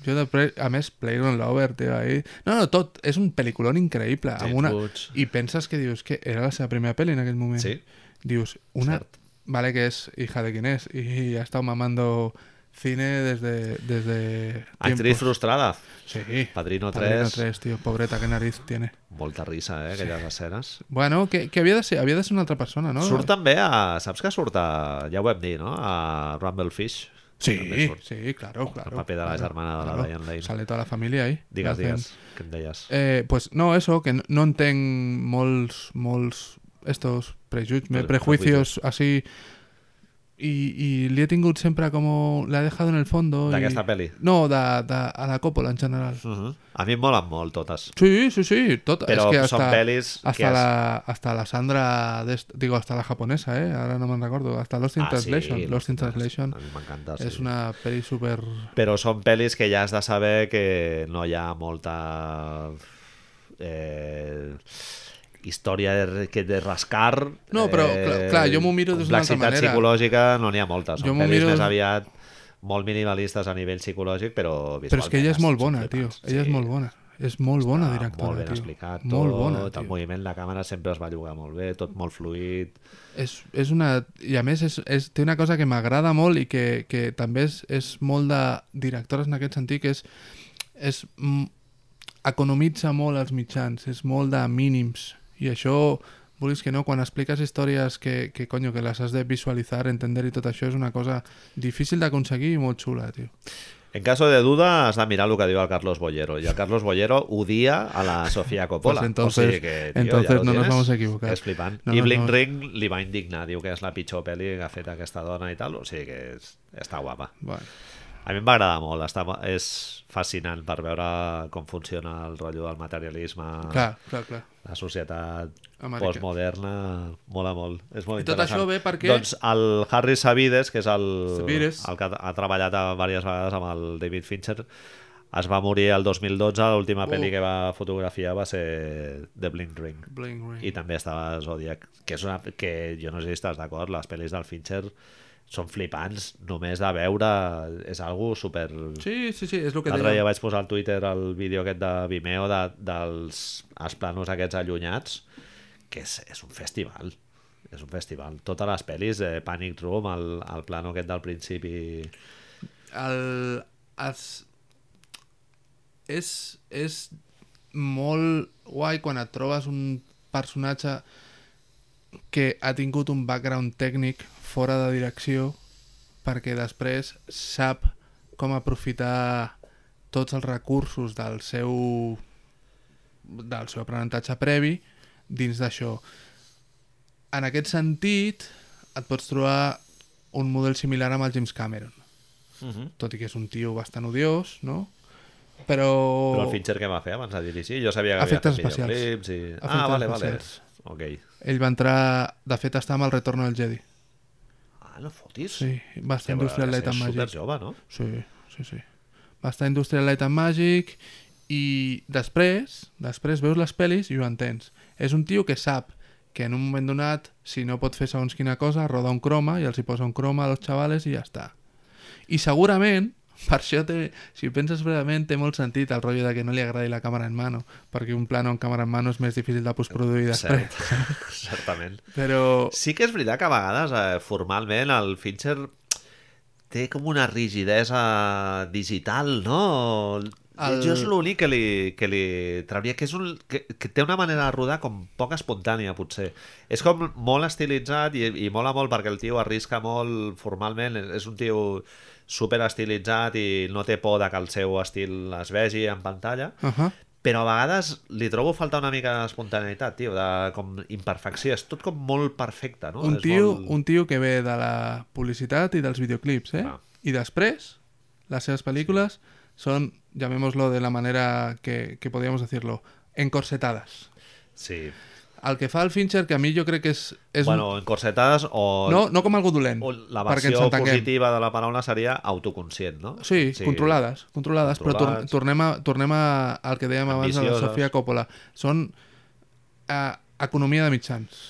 Jo després, a més, Player on Lover, tio, ahí... No, no, tot. És un pel·lículon increïble. Amb una... Woods. I penses que dius que era la seva primera pel·li en aquell moment. Sí. Dius, una... Cert. Vale que es hija de quién es y ha estado mamando cine desde... desde Actriz tiempos. frustrada. Sí. Padrino 3. Padrino 3, tío. Pobreta, qué nariz tiene. Molta risa, eh, aquelles escenes. Bueno, que, que havia, de ser, havia de ser una altra persona, no? Surt també a... Saps que surt a... Ja ho hem dit, no? A Rumblefish. També Sí, sí, claro, claro. El paper de la claro, germana de la Diane Lane. Sale toda la familia ahí. Digues, digues, què em deies? Eh, pues no, eso, que no, no entenc molts, molts estos prejudgments, Pre- prejuicios así i, i li he tingut sempre com... L'he dejado en el fondo. D'aquesta i... pel·li? No, de, de, a la Coppola en general. Uh -huh. A mi em molen molt totes. Sí, sí, sí, tot. Però és que són hasta, pel·lis que hasta has- la, hasta la Sandra, digo, hasta la japonesa, eh? Ahora no me'n recordo. Hasta Lost in Ah, Translation. sí, Lost in Translation m'encanta, sí. és una pel·li super... Però són pel·lis que ja has de saber que no hi ha molta eh, història de, que de rascar. No, però, clar- clar, jo m'ho miro des d'una altra manera. psicològica no n'hi ha molta. Jo Són m'ho pel·lis miro més aviat molt minimalistes a nivell psicològic, però. Però és que ella és molt bona, tio. Ella és molt bona. És molt bona Està directora, Molt ben tio. explicat Molt tot, bona, el tio. moviment, la càmera sempre es va llogar molt bé, tot molt fluid. És, és una... I a més és, és, té una cosa que m'agrada molt i que, que també és, és molt de directores en aquest sentit, que és, és economitza molt els mitjans, és molt de mínims. I això, vulguis que no, quan expliques històries que, que, coño, que les has de visualitzar, entender i tot això és una cosa difícil d'aconseguir i molt xula, tio. En caso de duda, has de mirar el que diu el Carlos Bollero. Y el Carlos Bollero odia a la Sofía Coppola. Pues entonces- o sigui que, tio, entonces ja lo no nos tienes. vamos a equivocar. És flipant. No I nos Bling vamos- Ring li va indignar. Diu que és la pitjor pel·li que ha fet aquesta dona i tal. O sigui que és, està guapa. Bueno, A mi em va agradar molt. Està, és fascinant per veure com funciona el rotllo del materialisme, clar, clar, clar. la societat postmoderna. Mola molt. És molt I tot això ve perquè- Doncs el Harry Savides, que és el, el que ha treballat a diverses vegades amb el David Fincher, es va morir el 2012, l'última Oh. pel·li que va fotografiar va ser The Bling Ring. Bling ring. I també estava Zodiac, que és una que jo no sé si estàs d'acord, les pel·lis del Fincher són flipants, només de veure és algo super... Sí, sí, sí, és el que L'altre dia vaig posar al Twitter el vídeo aquest de Vimeo de, dels els planos aquests allunyats, que és, és un festival. És un festival. Totes les pel·lis de Panic Room, el, el plano aquest del principi... El... Es... És, és molt guai quan et trobes un personatge que ha tingut un background tècnic fora de direcció perquè després sap com aprofitar tots els recursos del seu del seu aprenentatge previ dins d'això. En aquest sentit, et pots trobar un model similar amb el James Cameron Uh -huh. tot i que és un tio bastant odiós, no? Però... Però el Fincher què va fer abans de dirigir? Jo sabia que Efectes havia fet videoclips i... Efectes ah, vale, especials. vale. Ok. Ell va entrar... De fet, està amb el Retorno del Jedi. No fotis. Sí, va estar Hòstia, Industrial però Light and és Magic. super jove, no? Sí, sí, sí. Va estar Industrial Light and Magic i després, després veus les pel·lis i ho entens. És un tio que sap que en un moment donat, si no pot fer segons quina cosa, roda un croma i els hi posa un croma a los chavales i ja està. I segurament, per això té, si ho penses realment, té molt sentit el rotllo de que no li agradi la càmera en mano, perquè un plano en càmera en mano és més difícil de postproduir després. Cert. Certament. Però Sí que és veritat que a vegades, eh, formalment, el Fincher té com una rigidesa digital, no? El... Jo és l'únic que li, que li trauria, que, és un, que, que té una manera de rodar com poc espontània, potser. És com molt estilitzat i, i mola molt perquè el tio arrisca molt formalment, és- és un tio super estilitzat i no té por de que el seu estil es vegi en pantalla, uh -huh. però a vegades li trobo faltar una mica d'espontaneïtat, tio, de com imperfecció. És tot com molt perfecte, no? un, És tio, molt... un tio que ve de la publicitat i dels videoclips, eh? Ah. I després, les seves pel·lícules són, llamémoslo de la manera que, que podríamos decirlo, encorsetadas. Sí. El que fa el Fincher, que a mi jo crec que és... és bueno, encorsetades o... no, no com algú dolent, o la versió positiva de la paraula seria autoconscient, no? Sí, controlades, controlades, però tor Controlades. tornem, a, tornem a, al que dèiem abans de la Ambicioses. Sofia Coppola. Són eh, economía de mitjans.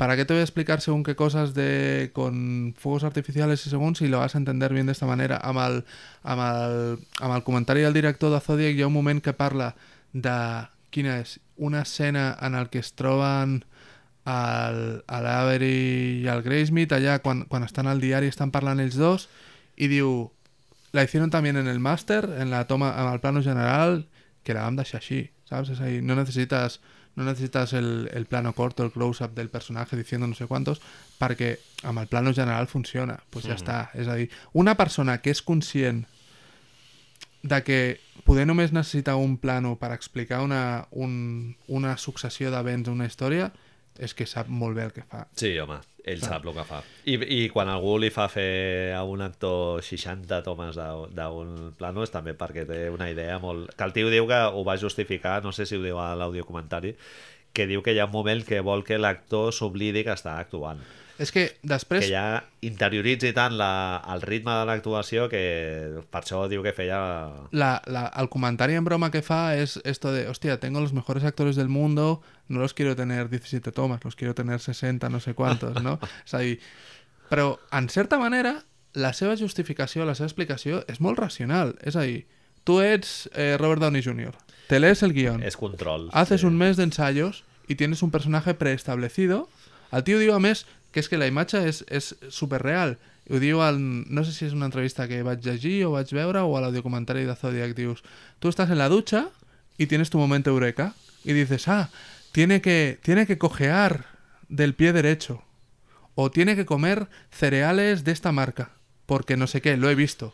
¿Para qué te voy a explicar según qué cosas de con fuegos artificiales y según si lo vas a entender bien de esta manera? Amb el, amb el, amb el comentari del director de Zodiac hi ha un moment que parla de quina és una escena en el que es troben el, el Avery i el Graysmith allà quan, quan estan al diari estan parlant ells dos i diu la hicieron también en el máster en la toma, en el plano general que la vam deixar així, saps? És a dir, no necessites no necesitas el, el plano corto, el close-up del personaje diciendo no sé cuántos, perquè amb el plano general funciona. Pues ja està. És a dir, una persona que és conscient de que poder només necessita un plano per explicar una, un, una successió d'events, una història, és que sap molt bé el que fa. Sí, home, ell sap el que fa. I, I quan algú li fa fer a un actor 60 tomes d'un plano és també perquè té una idea molt... Que el tio diu que ho va justificar, no sé si ho diu a l'audiocomentari, que diu que hi ha un moment que vol que l'actor s'oblidi que està actuant. És que després... Que ja interioritzi tant la, el ritme de l'actuació que per això diu que feia... la, la, el comentari en broma que fa es esto de, hostia, tengo los mejores actores del mundo, no los quiero tener 17 tomas, los quiero tener 60, no sé cuántos, no? És a dir, però, en certa manera, la seva justificació, la seva explicació és molt racional. És a dir, tu ets eh, Robert Downey Jr., te lees el guión, És control. haces sí. un mes de ensayos y tienes un personaje preestablecido. El tio diu, a més, que és que la imatge és, és superreal. Ho diu, al, no sé si és una entrevista que vaig llegir o vaig veure o a l'audiocomentari de Zodiac, dius, tú estás en la ducha y tienes tu momento eureka y dices, ah, tiene que, tiene que cojear del pie derecho o tiene que comer cereales de esta marca porque no sé qué, lo he visto.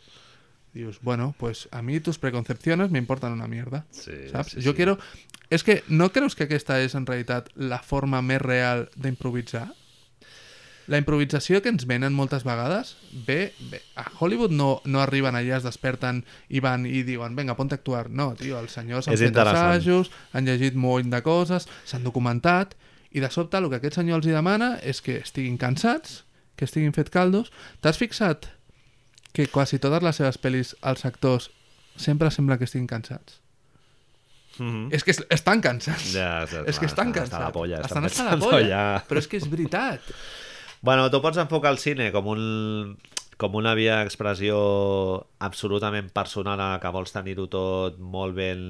Dius, bueno, pues a mí tus preconcepciones me importan una mierda. Sí, saps? sí, jo sí. quiero... És que no creus que aquesta és en realitat la forma més real d'improvisar? La improvisació que ens venen moltes vegades ve, ve. A Hollywood no, no arriben allà, es desperten i van i diuen, vinga, ponte a actuar. No, tio, els senyors han És fet assajos, han llegit molt de coses, s'han documentat, i de sobte el que aquest senyor els hi demana és que estiguin cansats, que estiguin fet caldos. T'has fixat que quasi totes les seves pel·lis, els actors, sempre sembla que estiguin cansats? Mhm. És que es- estan cansats. Ja, ja, és que estan estan cansats. hasta la polla, Estan estan hasta la polla. Però és que és veritat. Bueno, tu pots enfocar el cine com un com una via d'expressió absolutament personal en que vols tenir-ho tot molt ben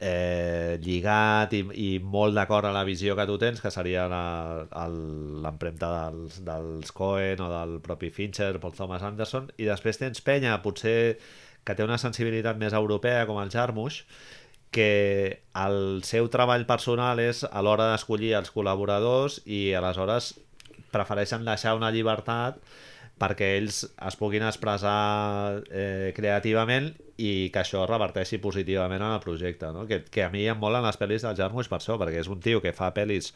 eh, lligat i, i molt d'acord a la visió que tu tens, que seria l'empremta dels, dels Coen o del propi Fincher, Paul Thomas Anderson, i després tens penya, potser que té una sensibilitat més europea, com el Jarmusch, que el seu treball personal és a l'hora d'escollir els col·laboradors i aleshores prefereixen deixar una llibertat perquè ells es puguin expressar eh, creativament i que això reverteixi positivament en el projecte, no? que, que a mi em molen les pel·lis del Jarmusch per això, perquè és un tio que fa pel·lis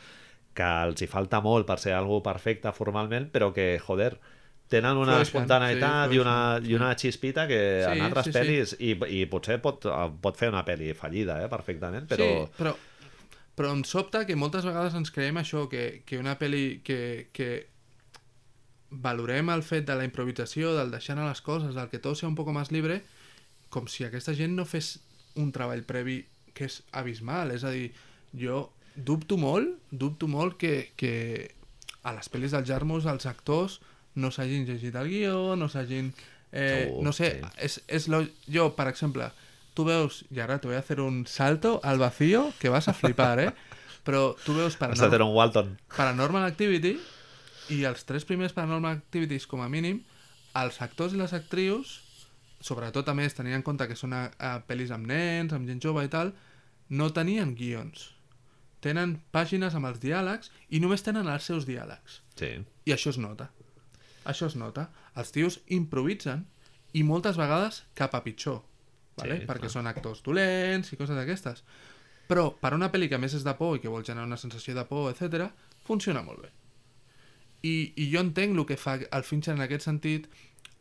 que els hi falta molt per ser algú perfecte formalment, però que, joder, tenen una Flueixen, espontaneïtat sí, i, una, i una xispita que Sí, en altres sí, sí. pel·lis i, i potser pot, pot fer una pel·li fallida, eh, perfectament, però... Sí, però, però em sobta que moltes vegades ens creiem això, que, que una pel·li que, que valorem el fet de la improvisació, del deixar anar les coses, del que tot sigui un poc més libre, com si aquesta gent no fes un treball previ que és abismal. És a dir, jo dubto molt, dubto molt que, que a les pel·lis del Jarmus els actors no s'hagin llegit el guió, no s'hagin... Eh, Segur, no sé, sí. és, és lo... jo, per exemple, tu veus, i ara te voy a hacer un salto al vacío que vas a flipar, eh? Però tu veus Paranormal, un Walton. Paranormal Activity i els tres primers Paranormal Activities, com a mínim, els actors i les actrius, sobretot a més tenint en compte que són a, a pel·lis amb nens, amb gent jove i tal, no tenien guions. Tenen pàgines amb els diàlegs i només tenen els seus diàlegs. Sí. I això es nota. Això es nota. Els tios improvisen i moltes vegades cap a pitjor. Vale? Sí, Perquè clar. són actors dolents i coses d'aquestes. Però per una pel·li que més és de por i que vol generar una sensació de por, etc, funciona molt bé. I, I jo entenc el que fa el Fincher en aquest sentit,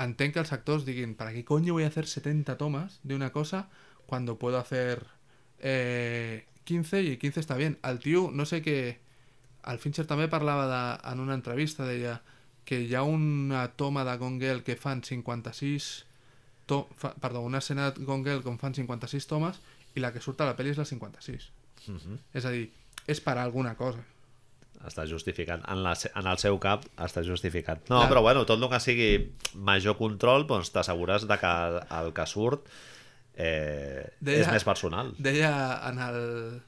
entenc que els actors diguin ¿para qué coño voy a hacer 70 tomas de una cosa cuando puedo hacer eh, 15 y 15 está bien? El tio, no sé què... El Fincher també parlava de, en una entrevista, deia que hi ha una toma de Gone Girl que fan 56... To, fa, perdó, una escena de Gone Girl com fan 56 tomes i la que surt a la pel·li és la 56. Uh -huh. És a dir, és per alguna cosa. Està justificat. En, la, en el seu cap està justificat. No, Clar. però bueno, tot el que sigui major control, doncs t'assegures de que el que surt eh, Deia- és més personal. Deia en el...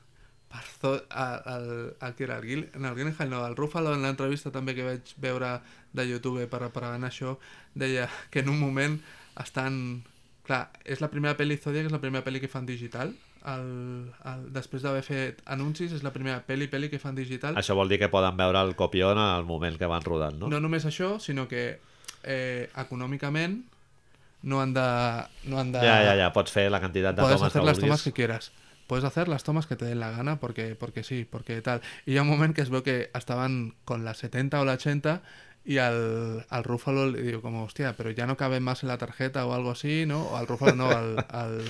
Parzo, el, el, que era el, Gil, en el Gyllenhaal, no, el Ruffalo en l'entrevista també que vaig veure de YouTube per preparar això, deia que en un moment estan... Clar, és la primera pel·li Zodiac, és la primera pel·li que fan digital. El, el, després d'haver fet anuncis, és la primera pel·li pel·li que fan digital. Això vol dir que poden veure el copió en el moment que van rodant, no? No només això, sinó que eh, econòmicament no han de... No han de Ja, ja, ja, pots fer la quantitat de tomes que vulguis. tomas que quieras. Puedes hacer las tomas que te den la gana porque, porque sí, porque tal. Y ha un moment que es veu que estaven con la 70 o la 80 y al, al Rúfalo le digo como, hostia, pero ya no cabe más en la tarjeta o algo así, ¿no? O al Rúfalo no, al... al,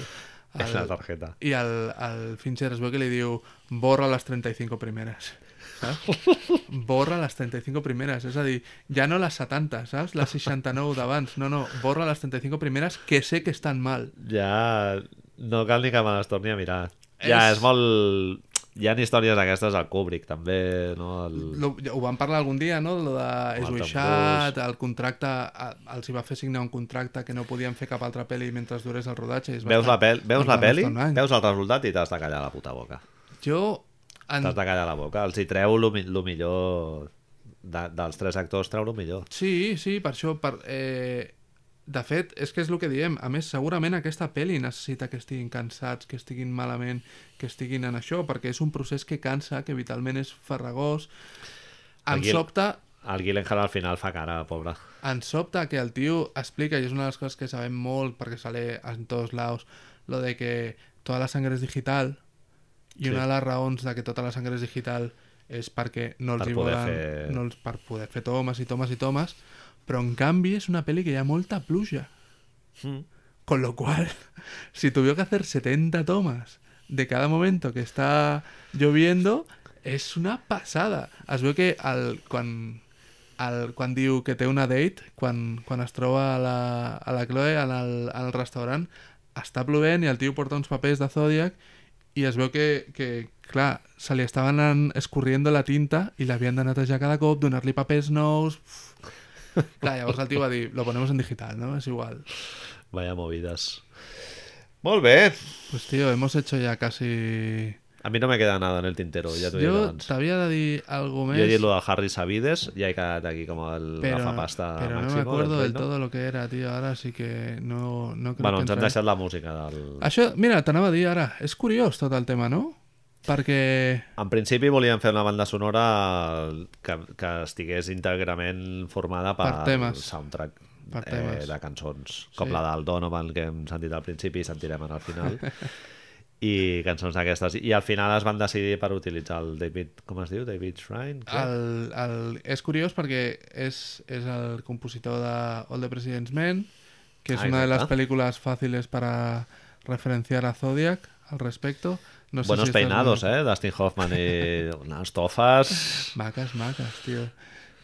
En la tarjeta. I al, al Fincher es veu que li diu borra les 35 primeres. Saps? Borra les 35 primeres. És a dir, ja no les 70, saps? Les 69 d'abans. No, no, borra les 35 primeres que sé que estan mal. Ja no cal ni que me les torni a mirar. Ja, És- és molt... Hi ha històries d'aquestes al Kubrick, també, no? El... Lo, ho van parlar algun dia, no? Lo de Tom Esbuixat, el contracte... a- Els hi va fer signar un contracte que no podien fer cap altra pel·li mentre durés el rodatge. es Veus la, pel veus la pel·li, veus el resultat i t'has de callar la puta boca. Jo... En... T'has de callar la boca. Els hi treu el millor... De, dels tres actors treu el millor. Sí, sí, per això... Per, eh... De fet, és que és el que diem. A més, segurament aquesta pel·li necessita que estiguin cansats, que estiguin malament, que estiguin en això, perquè és un procés que cansa, que vitalment és farragós. Em Aquí sobta, El Gyllenhaal al final fa cara, pobre. em sobta que el tio explica, i és una de les coses que sabem molt, perquè sale en tots lados, lo de que tota la sangre és digital, i Sí. una de les raons de que tota la sangre és digital és perquè no els Per hi volen, fer- no els, per poder fer tomes i tomes i tomes, però en canvi és una pel·li que hi ha molta pluja. Mm. Con lo cual, si tuviera que hacer 70 tomas de cada momento que está lloviendo, és una passada. Es veu que el, quan, el, quan diu que té una date, quan, quan es troba a la, a la Chloe en el, en el restaurant, està plovent i el tio porta uns papers de Zodiac i es veu que, que clar, se li estaven anant escorriendo la tinta i l'havien de netejar cada cop, donar-li papers nous... Uf. Clar, llavors el tio va dir, lo ponemos en digital, ¿no? És igual. Vaya movidas. Molt bé. Pues tío, hemos hecho ya casi... A mi no me queda nada en el tintero, he dit Yo t'havia de dir algo més, Jo he dit lo de Harry Sabides i he quedat aquí com el pero, gafapasta pero no me acuerdo del todo lo que era, tío, ahora sí que no, no crec Bueno, que ens han deixat la música del... Això, mira, t'anava a dir ara, és curiós tot el tema, no? Perquè... En principi volíem fer una banda sonora que, que estigués íntegrament formada per, Per temes. soundtrack Per eh, temes. de cançons, com Sí. la del Donovan que hem sentit al principi i sentirem al final i cançons d'aquestes i al final es van decidir per utilitzar el David, com es diu? David Shrine? El, el, és curiós perquè és, és el compositor de All the President's Men, que és Ah, una de las exacte. películas fáciles para referenciar a Zodiac al respecto. No sé Buenos si peinados, eh? Dustin Hoffman y unas tofas... Macas, macas, tío.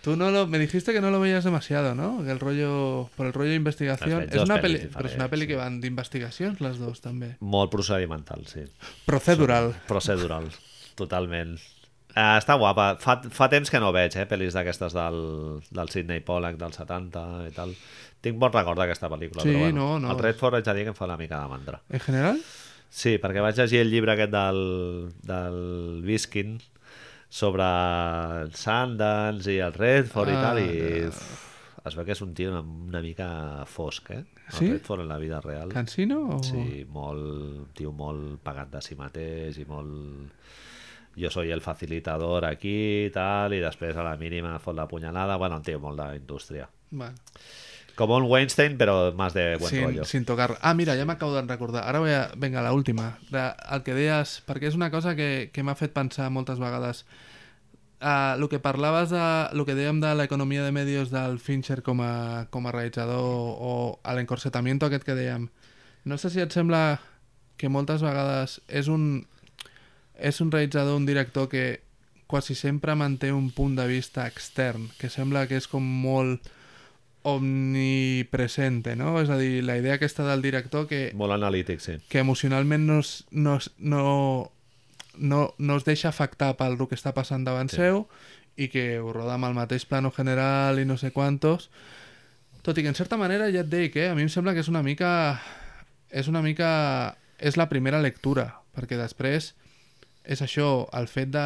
Tú no lo, me dijiste que no lo veías demasiado, ¿no? Que el rollo, por el rollo de investigación. Es una peli, pero es una diferents, peli sí. que van de investigación las dos también. Molt procedimental, sí. Procedural. Procedural, totalment. Uh, està guapa. Fa, fa temps que no veig, eh, pel·lis d'aquestes del, del Sidney Pollack del 70 i tal. Tinc bon record d'aquesta pel·lícula, Sí, però bueno, no, no. el Redford haig de dir que em fa una mica de mandra. En general, Sí, perquè vaig llegir el llibre aquest del, del Viskin sobre el Sundance i el Redford i Ah, tal, i no. uf, es veu que és un tio una, una mica fosc, eh? El Sí? Redford en la vida real. Cansino o... Sí, molt, un tio molt pagat de si mateix i molt... Jo soy el facilitador aquí i tal, i després a la mínima fot la punyalada. Bueno, un tio molt d'indústria. Bueno, Com un Weinstein, però más de buen sin, rollo. sin tocar. Ah, mira, ja m'acabo de recordar. Ara voy a... Venga, la última. El que deies... Perquè és una cosa que, que m'ha fet pensar moltes vegades. Uh, el que parlaves de... El que dèiem de l'economia de medios del Fincher com a, com a realitzador o a l'encorsetamiento aquest que dèiem. No sé si et sembla que moltes vegades és un... És un realitzador, un director que quasi sempre manté un punt de vista extern, que sembla que és com molt omnipresente, no? És a dir, la idea aquesta del director que, Molt analític, sí. que emocionalment no, es, no, es- no, no, no es deixa afectar pel que està passant davant Sí. sí. seu i que ho roda amb el mateix plano general i no sé quantos. Tot i que en certa manera ja et dic, eh? a mi em sembla que és una mica... És una mica... És la primera lectura, perquè després és això, el fet de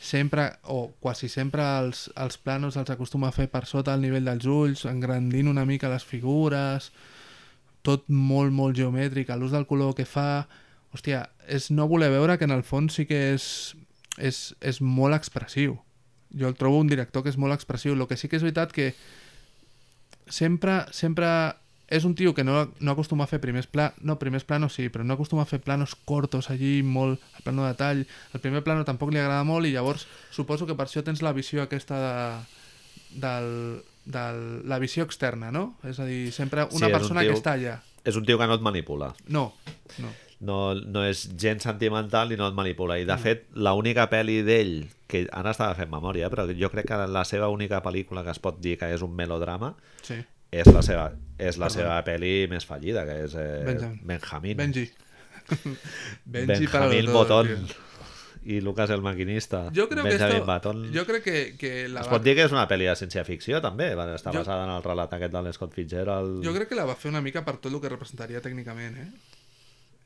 sempre, o quasi sempre els, els planos els acostuma a fer per sota el nivell dels ulls, engrandint una mica les figures, tot molt, molt geomètric, l'ús del color que fa... Hòstia, és no voler veure que en el fons sí que és, és, és molt expressiu. Jo el trobo un director que és molt expressiu. El que sí que és veritat que sempre, sempre és un tio que no, no acostuma a fer primers planos, no, primers planos sí, però no acostuma a fer planos cortos allí, molt al plano de tall. El primer plano tampoc li agrada molt i llavors suposo que per això tens la visió aquesta de, del, del, la visió externa, no? És a dir, sempre Sí, una un persona tio- que està allà. És un tio que no et manipula. No, no. No, no és gens sentimental i no et manipula. I, de fet, l'única pel·li d'ell, que ara estava fent memòria, però jo crec que la seva única pel·lícula que es pot dir que és un melodrama Sí. És la seva, és la seva pel·li més fallida, que és eh, Benjamin. Benjamin. Benji. Benji para Benjamin Botón i Lucas el maquinista. Yo creo que esto, Button. que, que la Es va- pot dir que és una pel·li de ciència-ficció, també. Estar Jo- basada en el relat aquest de l'Scott Fitzgerald. Jo crec que la va fer una mica per tot el que representaria tècnicament, eh?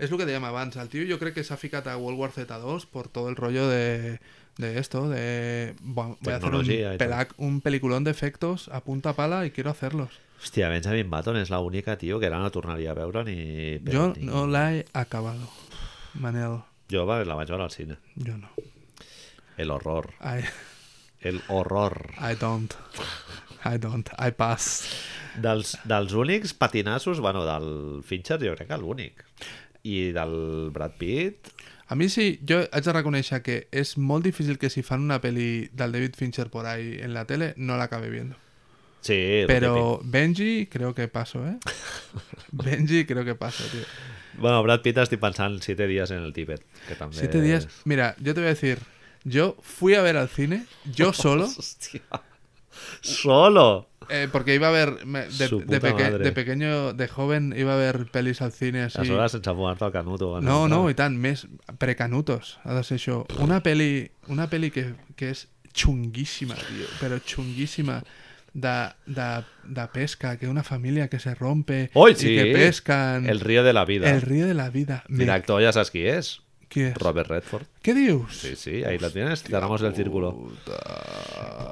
És el que dèiem abans, el tio jo crec que s'ha ficat a World War Z2 por todo el rollo de, de esto, de... Bueno, voy a hacer un, pelac- un peliculón de efectos a punta pala y quiero hacerlos. Hòstia, Benjamin Button és l'única, tio, que ara no tornaria a veure ni... Ni- no la he acabado, Manel. Jo va- la vaig veure al cine. Yo no. El horror. I, El horror. I don't. I don't. I pass. Dels, dels únics patinassos, bueno, del Fincher jo crec que l'únic. I del Brad Pitt... A mi sí, jo haig de reconèixer que és molt difícil que si fan una peli del David Fincher por ahí en la tele, no la acabe viendo. Sí. Pero Benji creo que paso, ¿eh? Benji creo que paso, tío. Bueno, Brad Pitt estic pensant Siete días en el Tíbet, que també... Siete días. Mira, yo te voy a decir, yo fui a ver al cine, yo solo, Hòstia. Solo! eh, porque iba a ver, me- de, peque- pequeño, de joven, iba a ver pelis al cine así. A soles sense fumar-te el canuto. No, no, i tant, més precanutos, ha de ser això. Una peli, una peli que, que és xunguíssima, tio, però xunguíssima de, de, de pesca, que una família que se rompe Oi, i sí! que pescan. El río de la vida. El río de la vida. Me- Director ja saps qui és? Qui és? Robert Redford. Què dius? Sí, sí, ahí la tienes. Cerramos el círculo.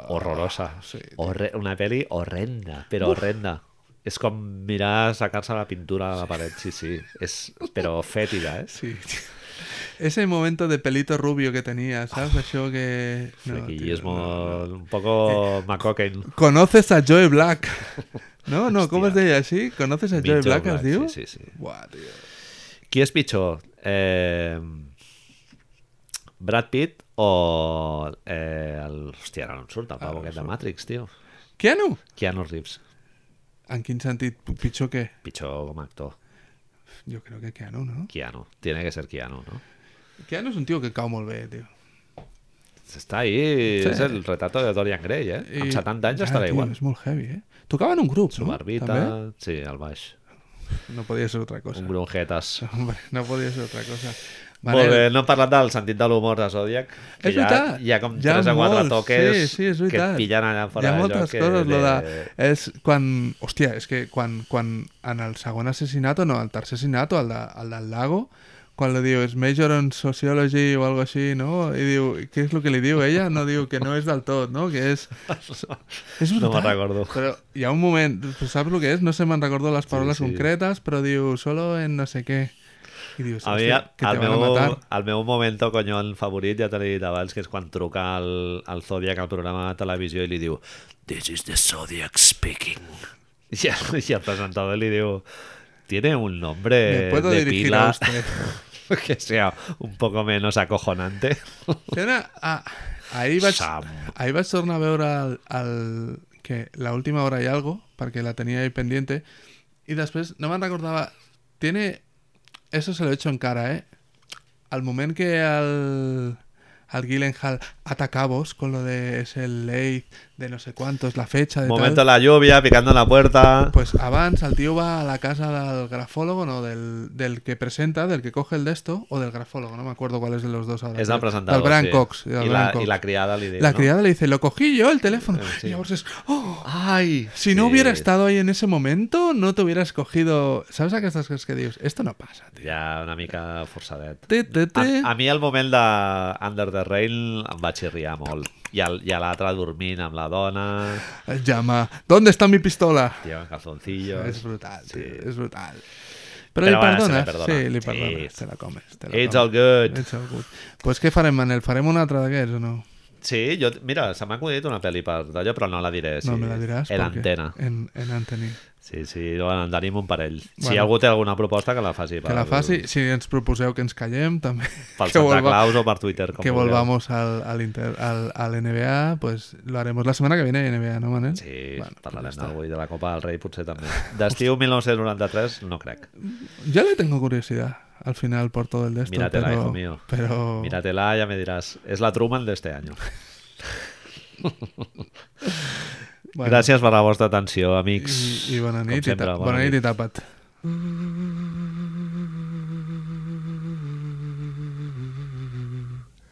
Horrorosa. Sí, Horre una peli horrenda, però horrenda. És com mirar sacar-se la pintura a la paret, sí, sí. És, però fètida, eh? Sí. Ese momento de pelito rubio que tenía, ¿sabes? Això que... No, tío, Friquillismo no, no. un poco McCocken. ¿Conoces a Joe Black? No, no, ¿cómo es de ella así? ¿Conoces a Big Joe Joe Black, Black, es diu? sí, sí, sí. Buah, tío. Qui és pitjor? Eh, Brad Pitt o eh, el... Hòstia, ara no em surt el pavo aquest de. Matrix, tio. Keanu? Keanu Reeves. En quin sentit? Pitjor que? Pitjor com a actor. Jo crec que Keanu, no? Keanu. Tiene que ser Keanu, ¿no? Keanu és un tio que cau molt bé, tio. Està ahí, Sí. és el retrato de Dorian Gray, eh? Amb 70 anys Ja, estarà tio, igual. És molt heavy, eh? Tocava en un grup, no? barbita, També? sí, al baix. No podia ser otra cosa. Un. Hombre, no podia ser otra cosa. Molt bé, no hem parlat del sentit de l'humor de Zodiac. que És hi ha, veritat. Hi ha com Hi ha 3 o 4 molts, toques sí, sí, és que veritat. et pillen allà Hi fora ha de moltes que coses, de... de... És quan... Hòstia, és que quan, quan en el segon assassinato, no, el tercer assassinato, el, de, el del lago, quan li diu, és major en sociology o algo així, no? I diu, què és el que li diu ella? No diu que no és del tot, no? Que és... és No me'n brutal. recordo. Però hi ha un moment, saps el que és? No sé, me'n recordo les paraules sí. concretes, però diu, solo en no sé què. I dius, A mi, que el meu, el meu momento coñón favorit, ja t'he dit abans, que és quan truca el, el Zodiac al programa de televisió i li diu This is the Zodiac speaking. I, el- i el presentador li diu Tiene un nombre ¿Me puedo de pila usted? que sea un poco menos acojonante. Ah, ahir, vaig, tornar a veure el, el, que la última hora y algo, perquè la tenia ahí pendiente, i després no me'n recordava... Tiene... Eso se lo he hecho en cara, ¿eh? Al moment que el, al Gyllenhaal ataca a vos con lo de ese late de no sé cuántos, la fecha de Momento tal... la lluvia, picando en la puerta. Pues abans el tio va a la casa del grafólogo, no, del, del que presenta, del que coge el de esto, o del grafólogo, no me acuerdo cuál es de los dos ahora. tío. presentador. Del sí. Cox. del Brian la, Cox. I la criada li diu, La no? criada le dice, lo cogí yo el teléfono. Eh, sí. Y llavors es, oh, Ai, si no hubiera estado ahí en ese momento, no te hubieras cogido... ¿Sabes aquestes coses que dius? Esto no pasa, tío. Ja una mica forçadet. Te, te, te. A, a mi el moment de Under the Rain em va xirriar molt. I, el, i a l'altre dormint amb la dona, Llama, ¿dónde está mi pistola? tio, en calzoncillos... Es brutal, Sí. es brutal. Pero, Però li bueno, perdones? perdona. Sí, li Sí. perdones. Te la comes. Te la It's comes. all good. It's all good. Pues què farem, Manel? Farem un altre d'aquests o no? Sí, jo, mira, se m'ha acudit una pel·li per d'allò, però no la diré. Sí. No me la diràs. En antena. En, en Anthony. Sí, sí, en tenim un parell. Si Bueno. algú té alguna proposta, que la faci. Que la faci, si ens proposeu que ens callem, també. Pel que Santa volva- Claus o per Twitter. Com que vulgueu. volvamos al, al, inter, al, al NBA, pues lo haremos la semana que viene, NBA, ¿no, Manel? Sí, Bueno, parlarem pues ja d'algú i de la Copa del Rei potser també. D'estiu 1993 no crec. Yo le tengo curiosidad al final por todo el de esto. Míratela, pero, hijo mío. Pero... Míratela, ya me dirás. Es la Truman de este año. bueno, Gràcies per la vostra atenció, amics. I, i bona Com nit, sempre, i, bona bona nit i tapa't. Ooh.